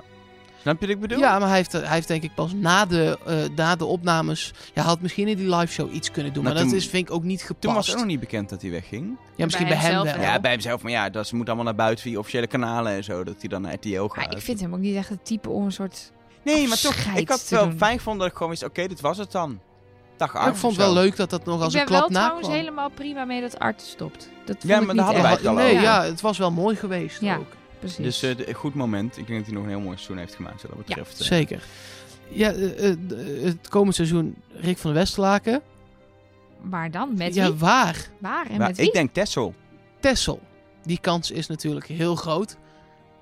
Snap je wat ik bedoel? Ja, maar hij heeft, hij heeft denk ik pas na de, eh, na de opnames... Ja, hij had misschien in die live show iets kunnen doen. Maar dat is, vind ik ook niet gepast. Toen was het ook nog niet bekend dat hij wegging. Ja, misschien Bij bij, hem wel. Ja, bij hemzelf. Maar ja, dat moet allemaal naar buiten via officiële kanalen en zo. Dat hij dan naar RTL gaat. Maar ik vind hem ook niet echt het type om een soort... Nee, maar toch. Ik had het wel doen. fijn gevonden dat ik gewoon wist, oké, dit was het dan. Dag Art. ik vond het wel leuk dat dat nog als ik een ben wel klap na trouwens helemaal prima mee dat Art stopt. Dat vond Ja, ik maar niet daar hadden wij erg. het al Nee, over. ja, het was wel mooi geweest Ja. ook. Precies. Dus eh, een goed moment. Ik denk dat hij nog een heel mooi seizoen heeft gemaakt, wat dat betreft. eh. Zeker. Ja, eh, het komend seizoen Rick van der Westerlaken. maar dan? Met ja, wie? waar? Waar en met wie? ik denk Tessel. Tessel. Die kans is natuurlijk heel groot.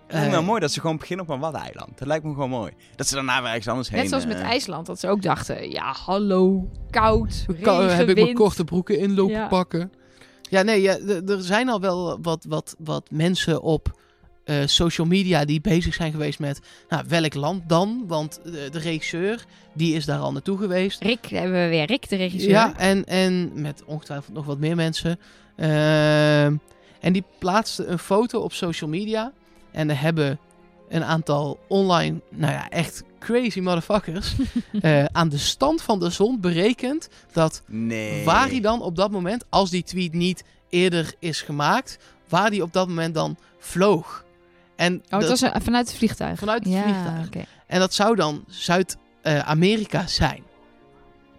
Het lijkt me wel mooi dat ze gewoon beginnen op een waddeneiland. Dat lijkt me gewoon mooi. Dat ze daarna weer ergens anders heen... Net zoals met IJsland, dat ze ook dachten, ja, hallo, koud, regen, heb ik mijn korte broeken in lopen Ja. pakken. Ja, nee, ja, er zijn al wel wat, wat, wat mensen op eh, social media die bezig zijn geweest met nou, welk land dan? Want de regisseur, die is daar al naartoe geweest. Rick, daar hebben we weer Rick, de regisseur. Ja, en, en met ongetwijfeld nog wat meer mensen. Ehm, en die plaatste een foto op social media. En er hebben een aantal online, nou ja, echt crazy motherfuckers... eh, aan de stand van de zon berekend dat Nee. waar hij dan op dat moment, als die tweet niet eerder is gemaakt, waar hij op dat moment dan vloog. En, Oh, het dat, was een- vanuit het vliegtuig. Vanuit het ja, vliegtuig. oké. en dat zou dan Zuid-Amerika zijn.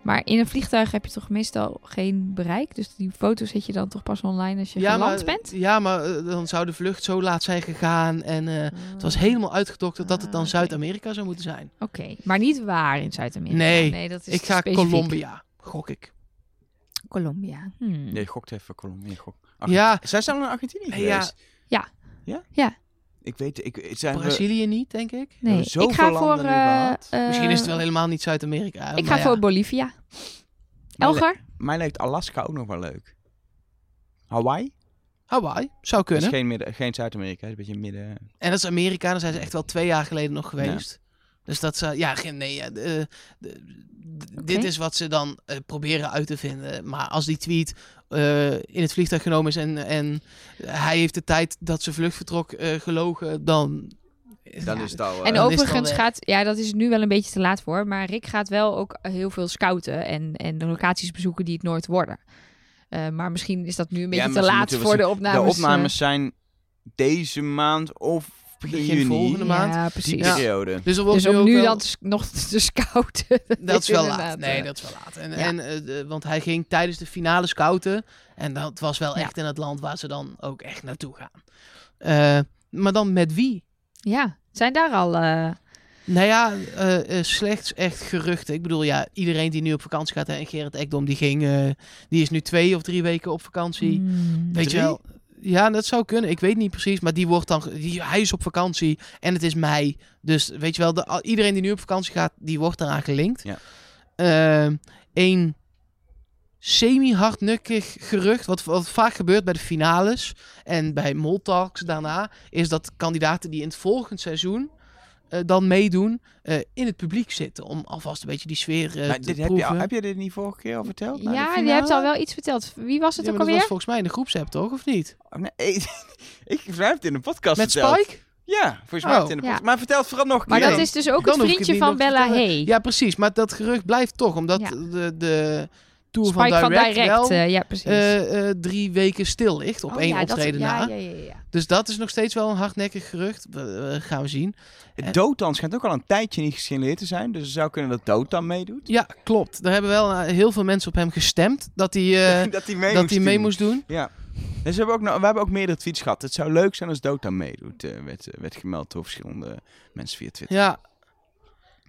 Maar in een vliegtuig heb je toch meestal geen bereik? Dus die foto zet je dan toch pas online als je Ja, geland maar, bent? ja, maar eh, dan zou de vlucht zo laat zijn gegaan. En eh, het was helemaal uitgedokterd dat het Ah, dan oké. Zuid-Amerika zou moeten zijn. Oké, maar niet waar in Zuid-Amerika. Nee, dat is ik ga specifiek. Colombia, gok ik. Colombia. Hmm. Nee, gokt even Colombia. Gok. Ja, Zij zijn al in Argentinië Nee, ja. geweest. Ja. Ja? Ja. Ik weet... Ik, het zijn we- Brazilië niet, denk ik. Nee, ik ga voor... eh, eh, Misschien is het wel helemaal niet Zuid-Amerika. Ik ga ja. voor Bolivia. Mij Elgar? Mij lijkt Alaska ook nog wel leuk. Hawaii? Hawaii, zou Dat is kunnen. geen, midden- geen Zuid-Amerika, is een beetje midden... En dat is Amerika, daar zijn ze echt wel twee jaar geleden nog geweest. Dus dat ze, ja, geen, nee, ja, eh, de- de- dit is wat ze dan eh, proberen uit te vinden. Maar als die tweet eh, in het vliegtuig genomen is en, en hij heeft de tijd dat zijn vlucht vertrok eh, gelogen, dan... Dan Ja. is het al... En dan is het al overigens gaat, ja, dat is nu wel een beetje te laat voor. Maar Rick gaat wel ook heel veel scouten en, en de locaties bezoeken die het nooit worden. Eh, maar misschien is dat nu een beetje te ze laat voor ze- de opnames. de opnames zijn deze maand of begin, juni. volgende maand. Ja, Die precies. Ja. periode. Dus, er wordt Dus ook nu wel- dan te- nog te scouten. Dat is wel laat. Nee, dat is wel laat. En, Ja. en, eh, want hij ging tijdens de finale scouten. En dat was wel Ja. echt in het land waar ze dan ook echt naartoe gaan. Eh, maar dan met wie? Ja, zijn daar al... eh, Nou ja, slechts echt geruchten. Ik bedoel, ja, iedereen die nu op vakantie gaat, hè, en Gerrit Ekdom, die ging, eh, die is nu twee of drie weken op vakantie. hmm, Weet Drie? je wel? Ja, dat zou kunnen. Ik weet niet precies, maar die wordt dan, die, hij is op vakantie en het is mei. Dus weet je wel, de, iedereen die nu op vakantie gaat, die wordt eraan gelinkt. Ja. Ehm, een semi-hardnukkig gerucht, wat, wat vaak gebeurt bij de finales en bij Moltalks daarna, is dat kandidaten die in het volgend seizoen dan meedoen, eh, in het publiek zitten. Om alvast een beetje die sfeer eh, Maar te dit heb, je, al- proeven. heb je dit niet vorige keer al verteld? de ja, je hebt al wel iets verteld. Wie was het Ja, ook maar dat was alweer? volgens mij in de groepsapp, toch? Of niet? Oh, nee, ik heb het in een podcast Met verteld. Spike? Ja, volgens mij Oh. in de Ja. podcast. Maar vertel het vooral nog een Maar keer. dat is dus ook Dan het vriendje van Bella. Hey. Ja, precies. Maar dat gerucht blijft toch, omdat Ja. de, de tour van Direct, van Direct, wel eh, ja precies. eh, eh, drie weken stil ligt op Oh, één ja, optreden na. Ja, ja, ja, ja. Dus dat is nog steeds wel een hardnekkig gerucht. Gaan we zien. Het Dotan schijnt ook al een tijdje niet gesignaleerd te zijn. Dus het zou kunnen dat Dotan meedoet. Ja, klopt. Er hebben wel heel veel mensen op hem gestemd dat hij, eh, dat hij mee, dat moest, hij mee doen. moest doen. Ja. Dus we hebben, ook, nog- we hebben ook meerdere tweets gehad. Het zou leuk zijn als Dotan meedoet. eh, werd, werd gemeld door verschillende mensen via Twitter. Ja.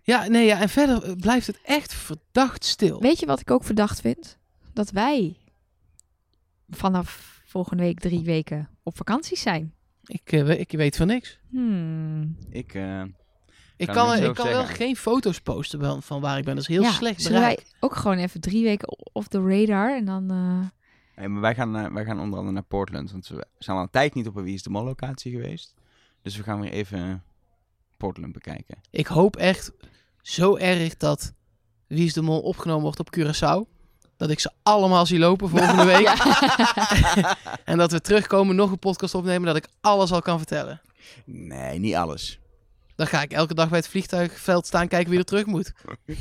Ja, nee, ja. En verder eh, blijft het echt verdacht stil. Weet je wat ik ook verdacht vind? Dat wij vanaf volgende week drie weken op vakantie zijn. Ik, eh, ik weet van niks. Hmm. Ik, eh, Ik Kan ik kan wel geen foto's posten van, van waar ik ben. Dat is heel ja, slecht zullen bereik. wij ook gewoon even drie weken off the radar en dan... eh, nee, maar wij, gaan, wij gaan onder andere naar Portland. Want we zijn al een tijd niet op een Wie is de Mol locatie geweest. Dus we gaan weer even Portland bekijken. Ik hoop echt zo erg dat Wie is de Mol opgenomen wordt op Curaçao. Dat ik ze allemaal zie lopen volgende week. en dat we terugkomen, nog een podcast opnemen, dat ik alles al kan vertellen. Nee, niet alles. Dan ga ik elke dag bij het vliegtuigveld staan kijken wie er terug moet.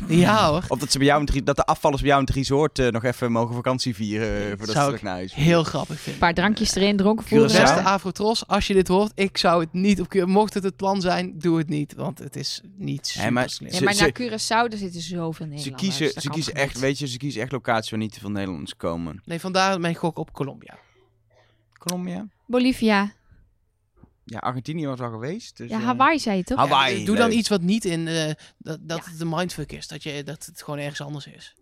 Ja hoor. Of dat, ze bij jou re- dat de afvallers bij jou in het resort eh, nog even mogen vakantie vieren. eh, voordat ze Zou terug naar huis Heel grappig een paar drankjes erin, dronken Curaçao. voeren. Beste Afrotros, als je dit hoort, ik zou het niet op Mocht het het plan zijn, doe het niet. Want het is niet super Nee, maar slim. Ja, Ze- maar ze- naar Curaçao, daar zitten zoveel Ze Nederlanders. kiezen, dat ze kiezen echt, niet? weet je, ze kiezen echt locaties waar niet te veel Nederlanders komen. Nee, vandaar mijn gok op Colombia. Colombia? Bolivia. Ja, Argentinië was al geweest. Dus, Ja, eh, Hawaii zei je toch? Hawaii. Ja, doe dan leuk. iets wat niet in eh, dat, dat Ja. het een mindfuck is. Dat, je, dat het gewoon ergens anders is.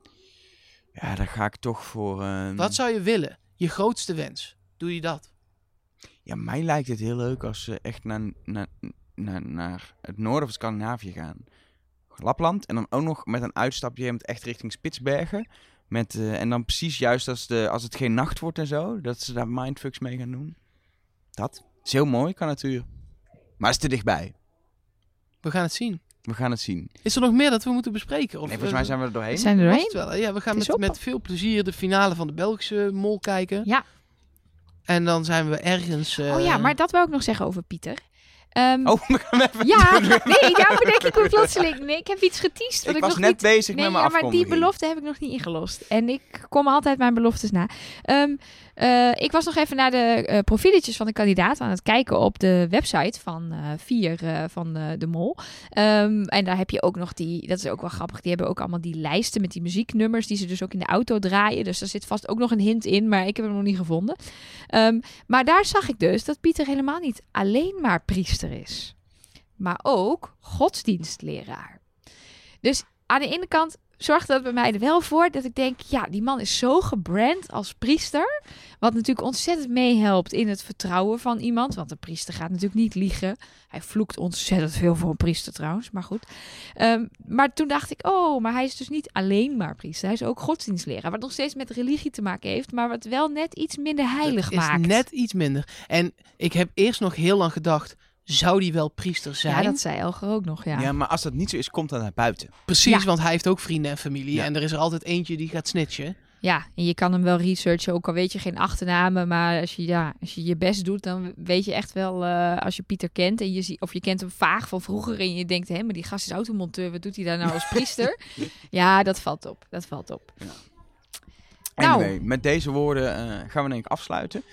Ja, daar ga ik toch voor... eh, Wat zou je willen? Je grootste wens. Doe je dat? Ja, mij lijkt het heel leuk als ze echt naar, naar, naar, naar het noorden van Scandinavië gaan. Lapland. En dan ook nog met een uitstapje met echt richting Spitsbergen. Met, eh, en dan precies juist als, de, als het geen nacht wordt en zo. Dat ze daar mindfucks mee gaan doen. Dat is heel mooi, kan natuurlijk. Maar het is te dichtbij. We gaan het zien. We gaan het zien. Is er nog meer dat we moeten bespreken? Of, Nee, volgens mij zijn we er doorheen. We zijn er was doorheen. wel? Ja, we gaan met, op. met veel plezier de finale van de Belgische mol kijken. Ja. En dan zijn we ergens... eh, Oh ja, maar dat wou ik nog zeggen over Pieter. Ehm, Oh, we gaan even ja, doen. nee, daar bedenk ik me plotseling. Nee, ik heb iets geteased. Wat Ik ik, was nog net niet... bezig Nee, met mijn ja, maar die belofte heb ik nog niet ingelost. En ik kom altijd mijn beloftes na. Ehm, eh, ik was nog even naar de eh profieletjes van de kandidaat aan het kijken op de website van eh vier van de, de Mol. Ehm, en daar heb je ook nog die, dat is ook wel grappig, die hebben ook allemaal die lijsten met die muzieknummers die ze dus ook in de auto draaien. Dus daar zit vast ook nog een hint in, maar ik heb hem nog niet gevonden. Ehm, maar daar zag ik dus dat Pieter helemaal niet alleen maar priester is, maar ook godsdienstleraar. Dus aan de ene kant zorgt dat bij mij er wel voor dat ik denk, ja, die man is zo gebrand als priester. Wat natuurlijk ontzettend meehelpt in het vertrouwen van iemand. Want een priester gaat natuurlijk niet liegen. Hij vloekt ontzettend veel voor een priester trouwens, maar goed. Ehm, maar toen dacht ik, oh, maar hij is dus niet alleen maar priester. Hij is ook godsdienstleraar. Wat nog steeds met religie te maken heeft, maar wat wel net iets minder heilig het is maakt. net iets minder. En ik heb eerst nog heel lang gedacht... Zou die wel priester zijn? Ja, dat zei Elger ook nog, ja. Ja, maar als dat niet zo is, komt dat naar buiten. Precies, Ja. want hij heeft ook vrienden en familie. Ja. En er is er altijd eentje die gaat snitchen. Ja, en je kan hem wel researchen, ook al weet je geen achternamen. Maar als je, ja, als je je best doet, dan weet je echt wel, eh, als je Pieter kent en je ziet, of je kent hem vaag van vroeger en je denkt, hé, maar die gast is automonteur, wat doet hij daar nou als priester? ja, dat valt op, dat valt op. Nou. Anyway, met deze woorden eh, gaan we denk ik afsluiten.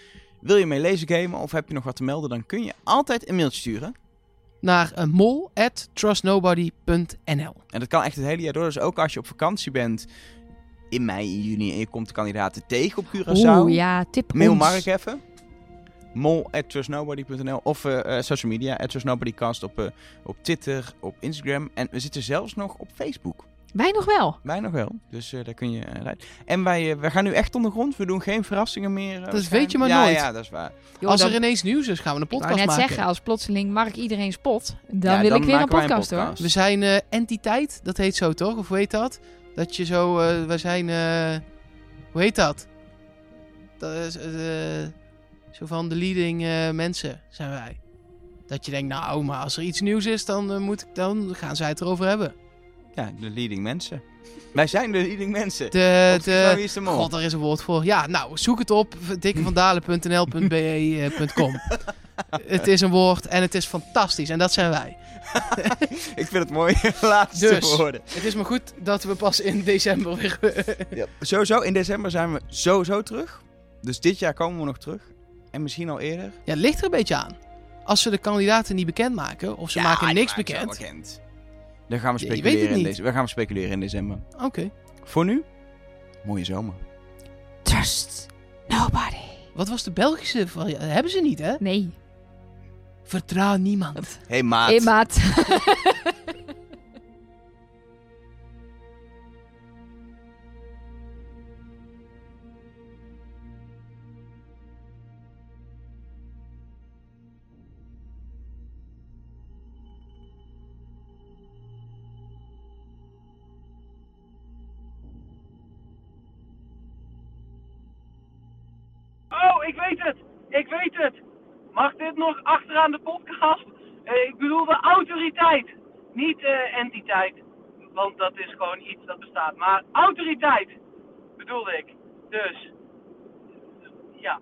Wil je mee lezen gamen of heb je nog wat te melden, dan kun je altijd een mailtje sturen. Naar uh, mol.trustnobody.nl En dat kan echt het hele jaar door. Dus ook als je op vakantie bent in mei, in juni en je komt de kandidaten tegen op Curaçao. Oeh, ja, tip Mail ons. Mark even. mol@trustnobody.nl of eh, eh, social media, at trustnobodycast op, eh, op Twitter, op Instagram. En we zitten zelfs nog op Facebook. Wij nog wel. Wij nog wel, dus eh, daar kun je uh, rijden. En wij, wij gaan nu echt ondergrond. We doen geen verrassingen meer. Dat weet je maar ja, nooit. Ja, dat is waar. Als dan- er ineens nieuws is, gaan we een ik wou podcast net maken. zeggen, als plotseling Mark iedereen spot, dan Ja, wil ik weer een maken wij podcast, hoor. We zijn eh, entiteit, dat heet zo toch? Of hoe heet dat? Dat je zo, eh wij zijn, eh, hoe heet dat? Dat is, eh, zo van de leading eh, mensen zijn wij. Dat je denkt, nou, maar als er iets nieuws is, dan, moet ik, dan gaan zij het erover hebben. Ja, de leading mensen. wij zijn de leading mensen. De, de, wie de, is de mol? God, daar is een woord voor. Ja, nou, zoek het op. dikkevandalen.nl.be.com het is een woord en het is fantastisch. En dat zijn wij. Ik vind het mooi. Laatste Dus. woorden. Het is maar goed dat we pas in december weer... Ja. Sowieso, in december zijn we sowieso terug. Dus dit jaar komen we nog terug. En misschien al eerder. ja, het ligt er een beetje aan. Als ze de kandidaten niet bekendmaken, of ze Ja, maken niks maken bekend. bekend. Dan gaan we Ja, je weet speculeren in deze. We gaan speculeren in december. Oké. Voor nu, mooie zomer. Trust nobody. Wat was de Belgische variant? Hebben ze niet, hè? Nee. Vertrouw niemand. Hey maat. Hey, maat. Mag dit nog achteraan de podcast? Eh, ik bedoel de autoriteit. Niet eh, entiteit. Want dat is gewoon iets dat bestaat. Maar autoriteit bedoelde ik. Dus. Ja.